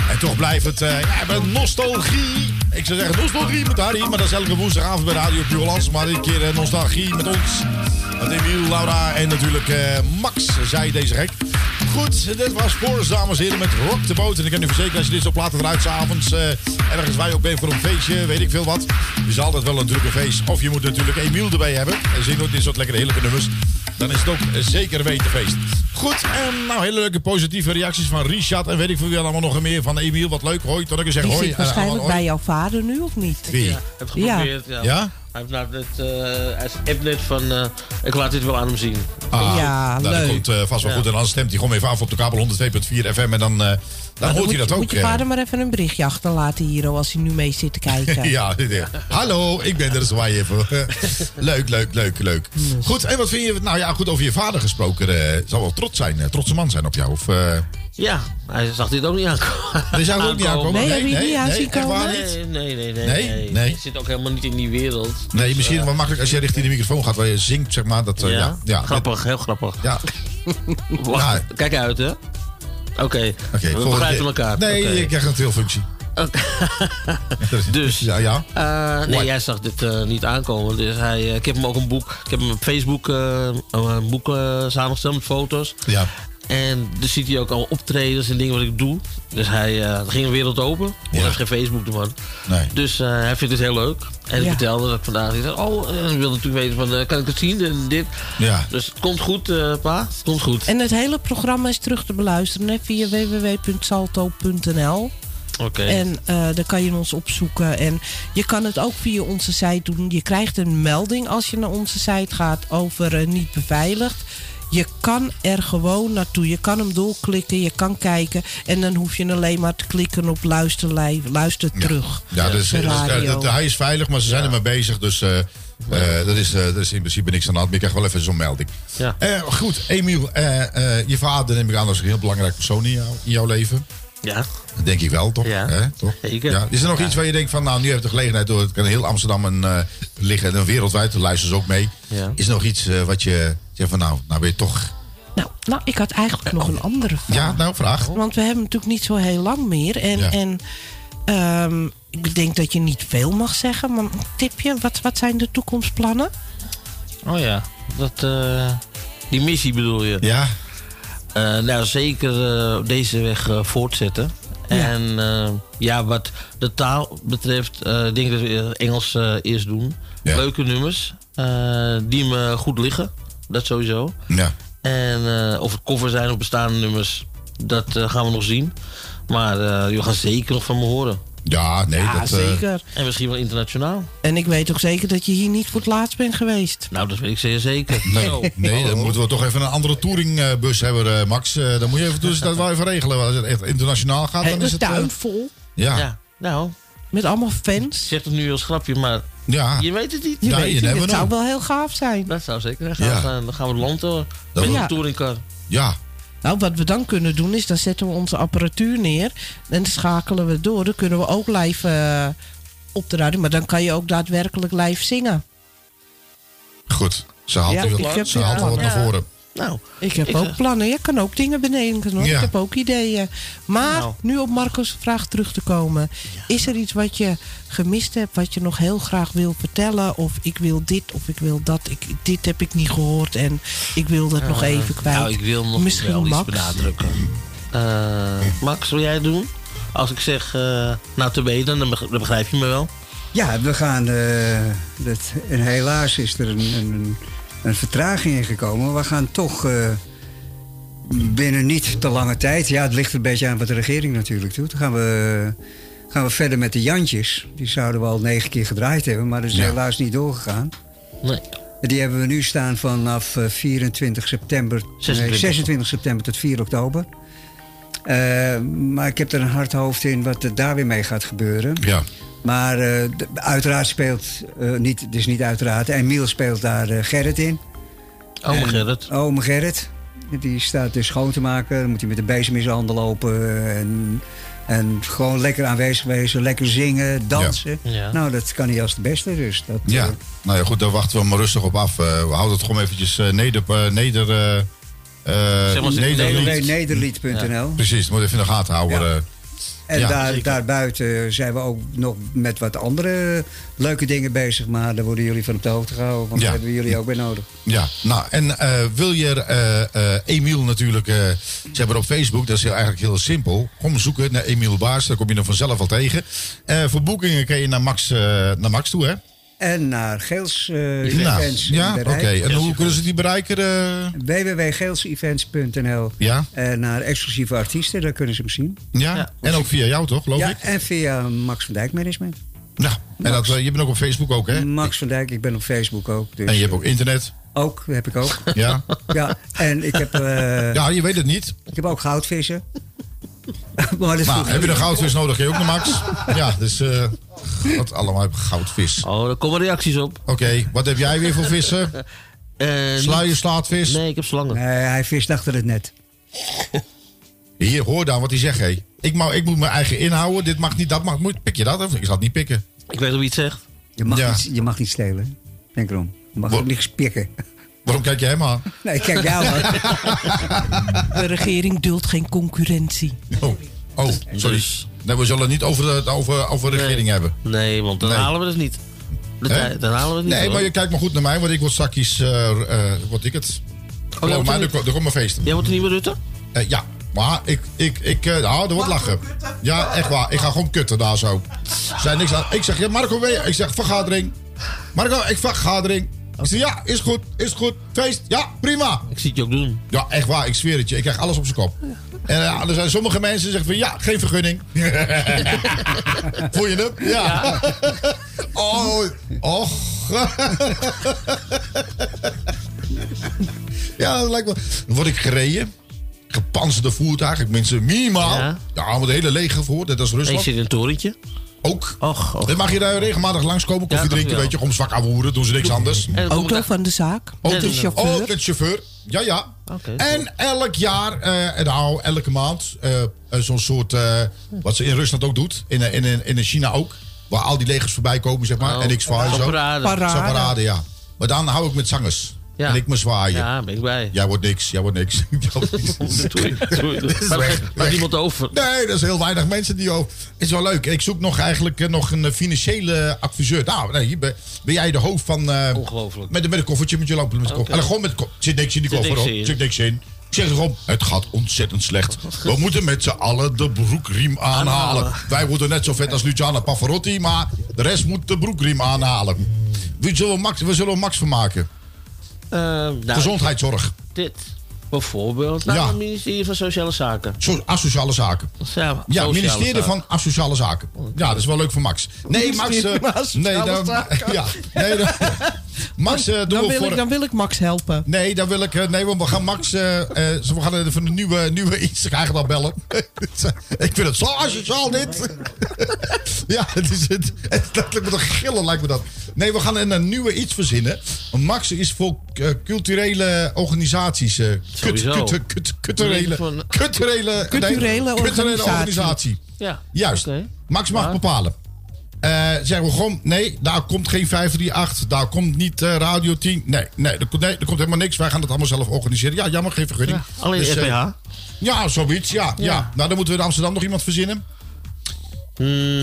En toch blijft het eh, ja, met nostalgie. Ik zou zeggen nostalgie met Harry, maar dat is elke woensdagavond bij Radio Puurlands. Maar dit keer eh, nostalgie met ons. Met Emiel, Laura en natuurlijk eh, Max, zei deze gek. Goed, dit was Force, dames en heren, met Rock de Boot. En ik kan u verzekeren, als je dit zo plaat eruit s'avonds, eh ergens waar je ook bent voor een feestje, weet ik veel wat. Je zal altijd wel een drukke feest. Of je moet natuurlijk Emiel erbij hebben. En zingt ook dit soort lekkere heerlijke nummers. Dan is het ook zeker weten feest. Goed, en nou hele leuke positieve reacties van Richard. En weet ik veel wie allemaal nog meer van Emiel. Wat leuk, hoi. Tot ik zeg Die hoi. zit en waarschijnlijk bij jouw vader nu, of niet? Wie? Ja, heb geprobeerd, ja. Ja? Hij heeft nou net, eh, hij net van, eh, ik laat dit wel aan hem zien. Ah, Ja, nou, dat leuk. komt eh, vast wel Ja. goed. En dan stemt hij gewoon even af op de kabel 102.4 FM. En dan, eh, dan Dan hoort moet, hij dat je- ook. moet je eh. vader maar even een berichtje achterlaten hier, als hij nu mee zit te kijken. ja, dit, eh. hallo, ik ben er, zwaai even. leuk, leuk, leuk, leuk. Goed, en wat vind je, nou ja, goed, over je vader gesproken. eh zal wel trots zijn, eh, trotse man zijn op jou. Of, eh, Ja, hij zag dit ook niet aankomen. Die zag het ook niet aankomen? Nee? Nee, nee, nee. Nee? nee. Nee. Hij zit ook helemaal niet in die wereld. nee, misschien wel makkelijk als je richting de microfoon gaat waar je zingt, zeg maar. Dat, eh, Ja? ja, ja, Grappig, heel grappig. Ja. Wacht, kijk uit, hè. Oké, we begrijpen keer. elkaar. Nee, Oké. je krijgt een trilfunctie. Dus, ja, ja. Eh, nee, jij zag dit eh, niet aankomen. Dus hij, eh, ik heb hem ook een boek. Ik heb hem op Facebook eh, een boek samengesteld met foto's. Ja. En dus ziet hij ook al optredens en dingen wat ik doe. Dus hij eh, ging een wereld open. Hij heeft geen Facebook, de man. Nee. Dus eh, hij vindt het heel leuk. En ik Ja. vertelde dat ik vandaag. Ik zei, oh, en ik wilde natuurlijk weten van, eh, kan ik het zien en dit. Ja. Dus het komt goed, eh, pa. Het komt goed. En het hele programma is terug te beluisteren hè, via www.salto.nl. Oké. En eh daar kan je ons opzoeken. En je kan het ook via onze site doen. Je krijgt een melding als je naar onze site gaat over eh, niet beveiligd. Je kan er gewoon naartoe. Je kan hem doorklikken, je kan kijken. En dan hoef je alleen maar te klikken op luister, live, luister terug. Ja, dus, dat- hij is veilig, maar ze zijn ermee bezig. Dus eh, eh, dat, is, eh, dat is in principe niks aan de hand. Maar je krijgt wel even zo'n melding. Ja. Eh, goed, Emiel, eh, eh, je vader neem ik aan als een heel belangrijk persoon in, jou, in jouw leven. Ja. Dat denk ik wel, toch? Ja. Hè, toch? Zeker. Ja. Is er nog Ja. iets waar je denkt van, nou, nu heb je de gelegenheid door. Het kan in heel Amsterdam en, eh, liggen en wereldwijd. De luisteren ze ook mee. Ja. Is er nog iets wat je zegt van, nou, nou ben je toch. Nou, nou, ik had eigenlijk nog een andere vraag. Ja, nou, vraag. Want we hebben natuurlijk niet zo heel lang meer. En, Ja. en ehm, ik denk dat je niet veel mag zeggen. Maar een tipje, wat, wat zijn de toekomstplannen? Oh ja, dat, eh, die missie bedoel je? Ja. nou, zeker eh, deze weg eh, voortzetten. En eh, ja, wat de taal betreft, eh, ik denk dat we Engels eh, eerst doen. Leuke nummers, eh, die me goed liggen. Dat sowieso. Ja. En eh, of het cover zijn of bestaande nummers, dat eh, gaan we nog zien. Maar eh je gaat zeker nog van me horen. Ja, nee, Ja, dat... eh, zeker. En misschien wel internationaal. En ik weet ook zeker dat je hier niet voor het laatst bent geweest. Nou, dat weet ik zeer zeker. Zo. Nee, dan moeten we toch even een andere touringbus hebben, eh, Max. Dan moet je even dus dat wel even regelen. Als het echt internationaal gaat, dan Een is het... eh, tuin vol. ja. Ja, nou. Met allemaal fans. Ik zeg het nu als grapje, maar Ja. je weet het niet. Je Ja, weet je het, never het zou wel heel gaaf zijn. Dat zou zeker gaan. Ja. gaan. Dan gaan we het land door. Dat Met we- een touringcar. Ja. Nou, wat we dan kunnen doen is, dan zetten we onze apparatuur neer. En dan schakelen we door. Dan kunnen we ook live eh, op de radio. Maar dan kan je ook daadwerkelijk live zingen. Goed. Ze haalt, Ja, ze haalt wat ja. naar voren. Nou, Ik heb Ik, ook eh, plannen. Je kan ook dingen bedenken hoor. Ja. Ik heb ook ideeën. Maar Nou. nu op Marco's vraag terug te komen. Is er iets wat je gemist hebt, wat je nog heel graag wil vertellen? Of ik wil dit of ik wil dat. Ik, dit heb ik niet gehoord en ik wil dat nog Eh, even kwijt. Nou, ik wil nog Misschien wel Max. iets benadrukken. Eh, Max, wil jij het doen? Als ik zeg, eh, nou te weten, dan beg- dan begrijp je me wel. Ja, we gaan. eh, dat, en helaas is er een, een, een vertraging in gekomen. We gaan toch eh, binnen niet te lange tijd. Ja, het ligt een beetje aan wat de regering natuurlijk doet. Dan gaan we, gaan we verder met de Jantjes. Die zouden we al negen keer gedraaid hebben, maar dat is Ja. helaas niet doorgegaan. Nee. Die hebben we nu staan vanaf eh, 24 september, 26. nee, 26 september tot 4 oktober. Eh, maar ik heb er een hard hoofd in wat er daar weer mee gaat gebeuren. Ja. Maar eh, de- uiteraard speelt, eh, niet, dus niet uiteraard, Emiel speelt daar eh, Gerrit in. Ome En- Gerrit. Ome Gerrit. Die staat dus schoon te maken. Dan moet hij met de bezem in zijn handen lopen. En En gewoon lekker aanwezig wezen, lekker zingen, dansen. Ja. Ja. Nou, dat kan niet als de beste. Dus dat, Ja, nou ja, goed, daar wachten we maar rustig op af. Eh, we houden het gewoon eventjes eh, neder... eh, neder Nederlied. www.nederlied.nl. Ja, Precies, moet even in de gaten houden. eh. En Ja. daar, daarbuiten zijn we ook nog met wat andere leuke dingen bezig. Maar daar worden jullie van op de hoogte gehouden. Want Ja. daar hebben we jullie ook bij nodig. Ja, nou, en eh, wil je eh eh, Emiel natuurlijk... eh, ze hebben op Facebook, dat is heel- eigenlijk heel simpel. Kom zoeken naar Emiel Baars, daar kom je dan vanzelf al tegen. Eh, voor boekingen kun je naar Max, eh, naar Max toe, hè? En naar Geels eh, Nou, Events. ja, oké. En hoe kunnen ze die bereiken? eh? www.geelsevents.nl Ja. En naar exclusieve artiesten, daar kunnen ze hem zien. Ja, en ook via jou toch, geloof ja, ik? en via Max van Dijk Management. Ja, en dat, eh, je bent ook op Facebook ook, hè? Max van Dijk, ik ben op Facebook ook. Dus, En je hebt ook internet. Ook, heb ik ook. Ja. ja, en ik heb... eh, Ja, je weet het niet. Ik heb ook goudvissen. Maar dat is Nou, goed. heb je een goudvis nodig? Je ook naar Max? Ja, dus... eh wat allemaal goudvis. Oh, daar komen reacties op. Oké, wat heb jij weer voor vissen? Sluier, slaatvis? Nee, ik heb slangen. Nee, hij vist achter het net. Hier, hoor dan wat hij zegt, hé. Ik, mag, ik moet mijn eigen inhouden. Dit mag niet, dat mag. Moet, pik je dat? Of? Ik zal het niet pikken. Ik weet hoe je het zegt. Je mag, Ja. niet, je mag niet stelen. Denk erom. Je mag ook niet spikken. Waarom kijk jij hem aan? Nee, kijk jou aan. De regering duldt geen concurrentie. Oh, oh sorry. Dus- Nee, we zullen het niet over de over, over regering hebben. Nee, want dan Nee. halen we het niet. Dan halen we het niet. Nee, hoor. maar je kijkt maar goed naar mij, want ik word straks, eh eh word ik het. Geloof wordt mij, er er, niet- ko- er komen feesten. Jij wordt er niet meer Rutte? Eh, ja, maar ik, ik, ik, eh, nou, er wordt lachen. Ja, echt waar. Ik ga gewoon kutten daar zo. Zei niks aan. Ik zeg, ja, Marco, weet je? Ik zeg, vergadering. Marco, ik vergadering. Ik zeg, ja, is goed, is goed. Feest, ja, prima. Ik zie het je ook doen. Ja, echt waar, ik zweer het je. Ik krijg alles op zijn kop. En ja, er zijn sommige mensen die zeggen van, ja, geen vergunning. Voel je hem? Ja. Oh, och. ja, dat lijkt me. Dan word ik gereden. Gepanzerde voertuig. Mensen minimaal. Ja. Ja, met een hele leger voor. Dat is Rusland. zit in een torentje. Ook. Och, och. Dan mag je daar regelmatig langskomen. Koffie Ja, drinken, weet je. Gewoon zwak aan doen ze niks anders. Ik Auto van de zaak. Ook de chauffeur. Ook het chauffeur. Ja, ja. Oké. En elk jaar, eh, nou, elke maand, eh, eh, zo'n soort, eh, wat ze in Rusland ook doet, in, in, in, in China ook, waar al die legers voorbij komen, zeg maar, Oh, en ik zwaai zo. parade. Parade. Zo'n parade, ja. Maar dan hou ik met zangers. Ja. En ik me zwaaien. Ja, ben ik bij. Jij wordt niks, jij wordt niks. Doei, doei. Maar niemand over. Nee, dat is heel weinig mensen die over. Is wel leuk. Ik zoek nog eigenlijk eh, nog een eh, financiële adviseur. Nou, nee, ben, ben jij de hoofd van. eh, Ongelooflijk. Met, met een koffertje met je lopen. Met. Oké. En dan gewoon met. Zit niks in die koffer hoor. Zit niks in. Ik zeg gewoon, het gaat ontzettend slecht. We moeten met z'n allen de broekriem aanhalen. Wij worden net zo vet als Luciana Pavarotti, maar de rest moet de broekriem aanhalen. Wie zullen we Max, we zullen we Max van maken? Eh, nou, Gezondheidszorg. Dit. Bijvoorbeeld naar Ja. het ministerie van Sociale Zaken. So, asociale zaken. Ja, Ja, ministerie zaken. van Asociale Zaken. Ja, dat is wel leuk voor Max. Nee, Max. eh, van nee, dan, Zaken. ja, nee, dan, Max, eh, doen Dan we wil, voor. ik, dan wil ik Max helpen. Nee, dan wil ik. eh, Nee, want we gaan Max. eh, eh, we gaan even een nieuwe, nieuwe iets. Eigenlijk al bellen. ik vind het zo asociaal dit. ja, het is het. het dat lijkt me toch gillen, lijkt me dat. Nee, we gaan een, een nieuwe iets verzinnen. Max is voor eh, culturele organisaties. Kut, Sowieso. kut, kut, culturele, Van- culturele, Culturele nee, culturele organisatie. organisatie. Ja, Juist. Max mag bepalen. Eh, zeggen we gewoon, nee, daar komt geen 538, daar komt niet eh, Radio 10. Nee, nee, er, komt- nee, er komt helemaal niks. Wij gaan het allemaal zelf organiseren. Ja, jammer, geen vergunning. Ja, alleen Dus, eh, RPH. ja, zoiets, ja, ja. Ja. Nou, dan moeten we in Amsterdam nog iemand verzinnen.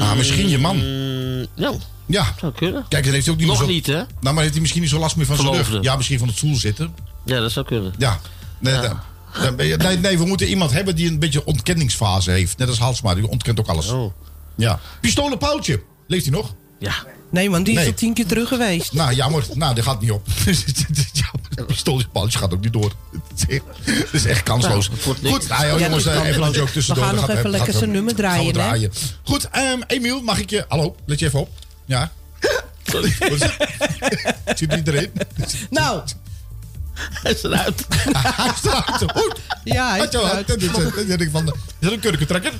ah, misschien je man. Mm, ja, Ja. zou kunnen. Kijk, dan heeft hij ook niet Nog zo, niet, hè? Nou, maar heeft hij misschien niet zo last meer van zijn rug. Verloofde. Ja, misschien van het stoel zitten. Ja, dat zou kunnen. Ja. Nee, dan- dan ben je- nee, nee, we moeten iemand hebben die een beetje ontkenningsfase heeft. Net als Halsma, die ontkent ook alles. Oh. Ja. Pistolen Paultje. Leeft hij nog? Ja. Nee, want die is al tien keer terug geweest. Nou, jammer. Nou, dat gaat niet op. Paultje gaat ook niet door. Het is echt- kansloos. Nou. Goed, nou, ja, jongens, dat eh, even een joke tussendoor. We gaan Dat nog gaat- even lekker zijn nummer gaan we draaien, hè? Goed, ehm, Emiel, mag ik je... Hallo, let je even op. Ja. Sorry. Zit niet erin? Nou, Hij is eruit. Hij is eruit. Goed. ja, hij is Had je wel- eruit. dit is- van, Is dat een kurkentrekker?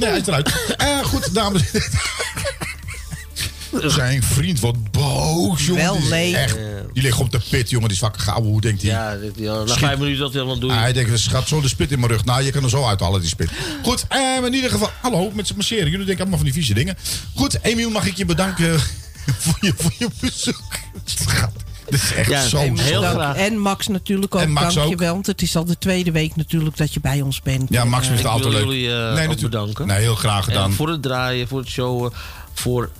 Nee, hij is eruit. Eh, goed, dames en heren. Zijn vriend wordt boos, jongen. Wel is leeg. Echt Die ligt op de pit, jongen. Die zwakke gauw. Hoe denkt hij? Ja, dit- ja, na vijf minuten dat hij helemaal doen. Ah, hij denkt, gaat zo de spit in mijn rug. Nou, je kan er zo uithalen, die spit. Goed, eh, in ieder geval, hallo, met z'n masseren. Jullie denken allemaal van die vieze dingen. Goed, Emiel, mag ik je bedanken voor je, voor je bezoek. Schat, Dit is echt Ja, zo heel zo. graag. En Max natuurlijk ook, En Max dank je wel. Want het is al de tweede week natuurlijk dat je bij ons bent. Ja, Max En, eh, het altijd leuk. jullie eh, Nee, bedanken. Nee, heel graag gedaan. En voor het draaien, voor het showen, voor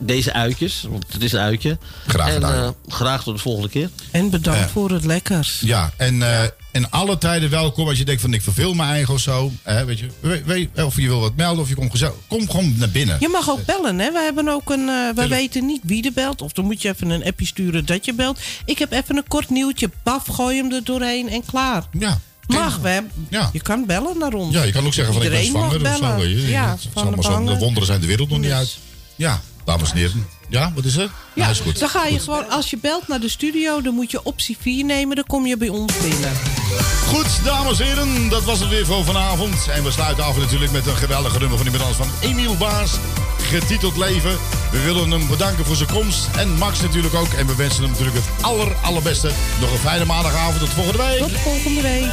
deze uitjes. Want het is een uitje. Graag en, gedaan. eh, graag tot de volgende keer. En bedankt Ja. voor het lekkers. Ja, en eh in alle tijden welkom. Als je denkt van ik verveel me eigen of zo. Hè, weet je, we- we- of je wil wat melden of je komt gezellig. Kom gewoon naar binnen. Je mag ook bellen, hè? We hebben ook een. eh we weten niet wie er belt. Of dan moet je even een appje sturen dat je belt. Ik heb even een kort nieuwtje. Paf, gooi hem er doorheen en klaar. Ja. Mag, we hebben- Je kan bellen naar ons. Ja, je kan ook zeggen van ik ben zwanger of zo. Ja, Het is van allemaal zo, de wonderen zijn de wereld nog niet uit. Ja, dames en heren. Ja, wat is er? Ja, Nou, is goed. dan ga je gewoon, als je belt naar de studio, dan moet je optie 4 nemen. Dan kom je bij ons binnen. Goed, dames en heren, dat was het weer voor vanavond. En we sluiten af natuurlijk met een geweldige nummer van iemand anders van Emiel Baas. Getiteld Leven. We willen hem bedanken voor zijn komst. En Max natuurlijk ook. En we wensen hem natuurlijk het aller, allerbeste. Nog een fijne maandagavond. Tot volgende week. Tot volgende week.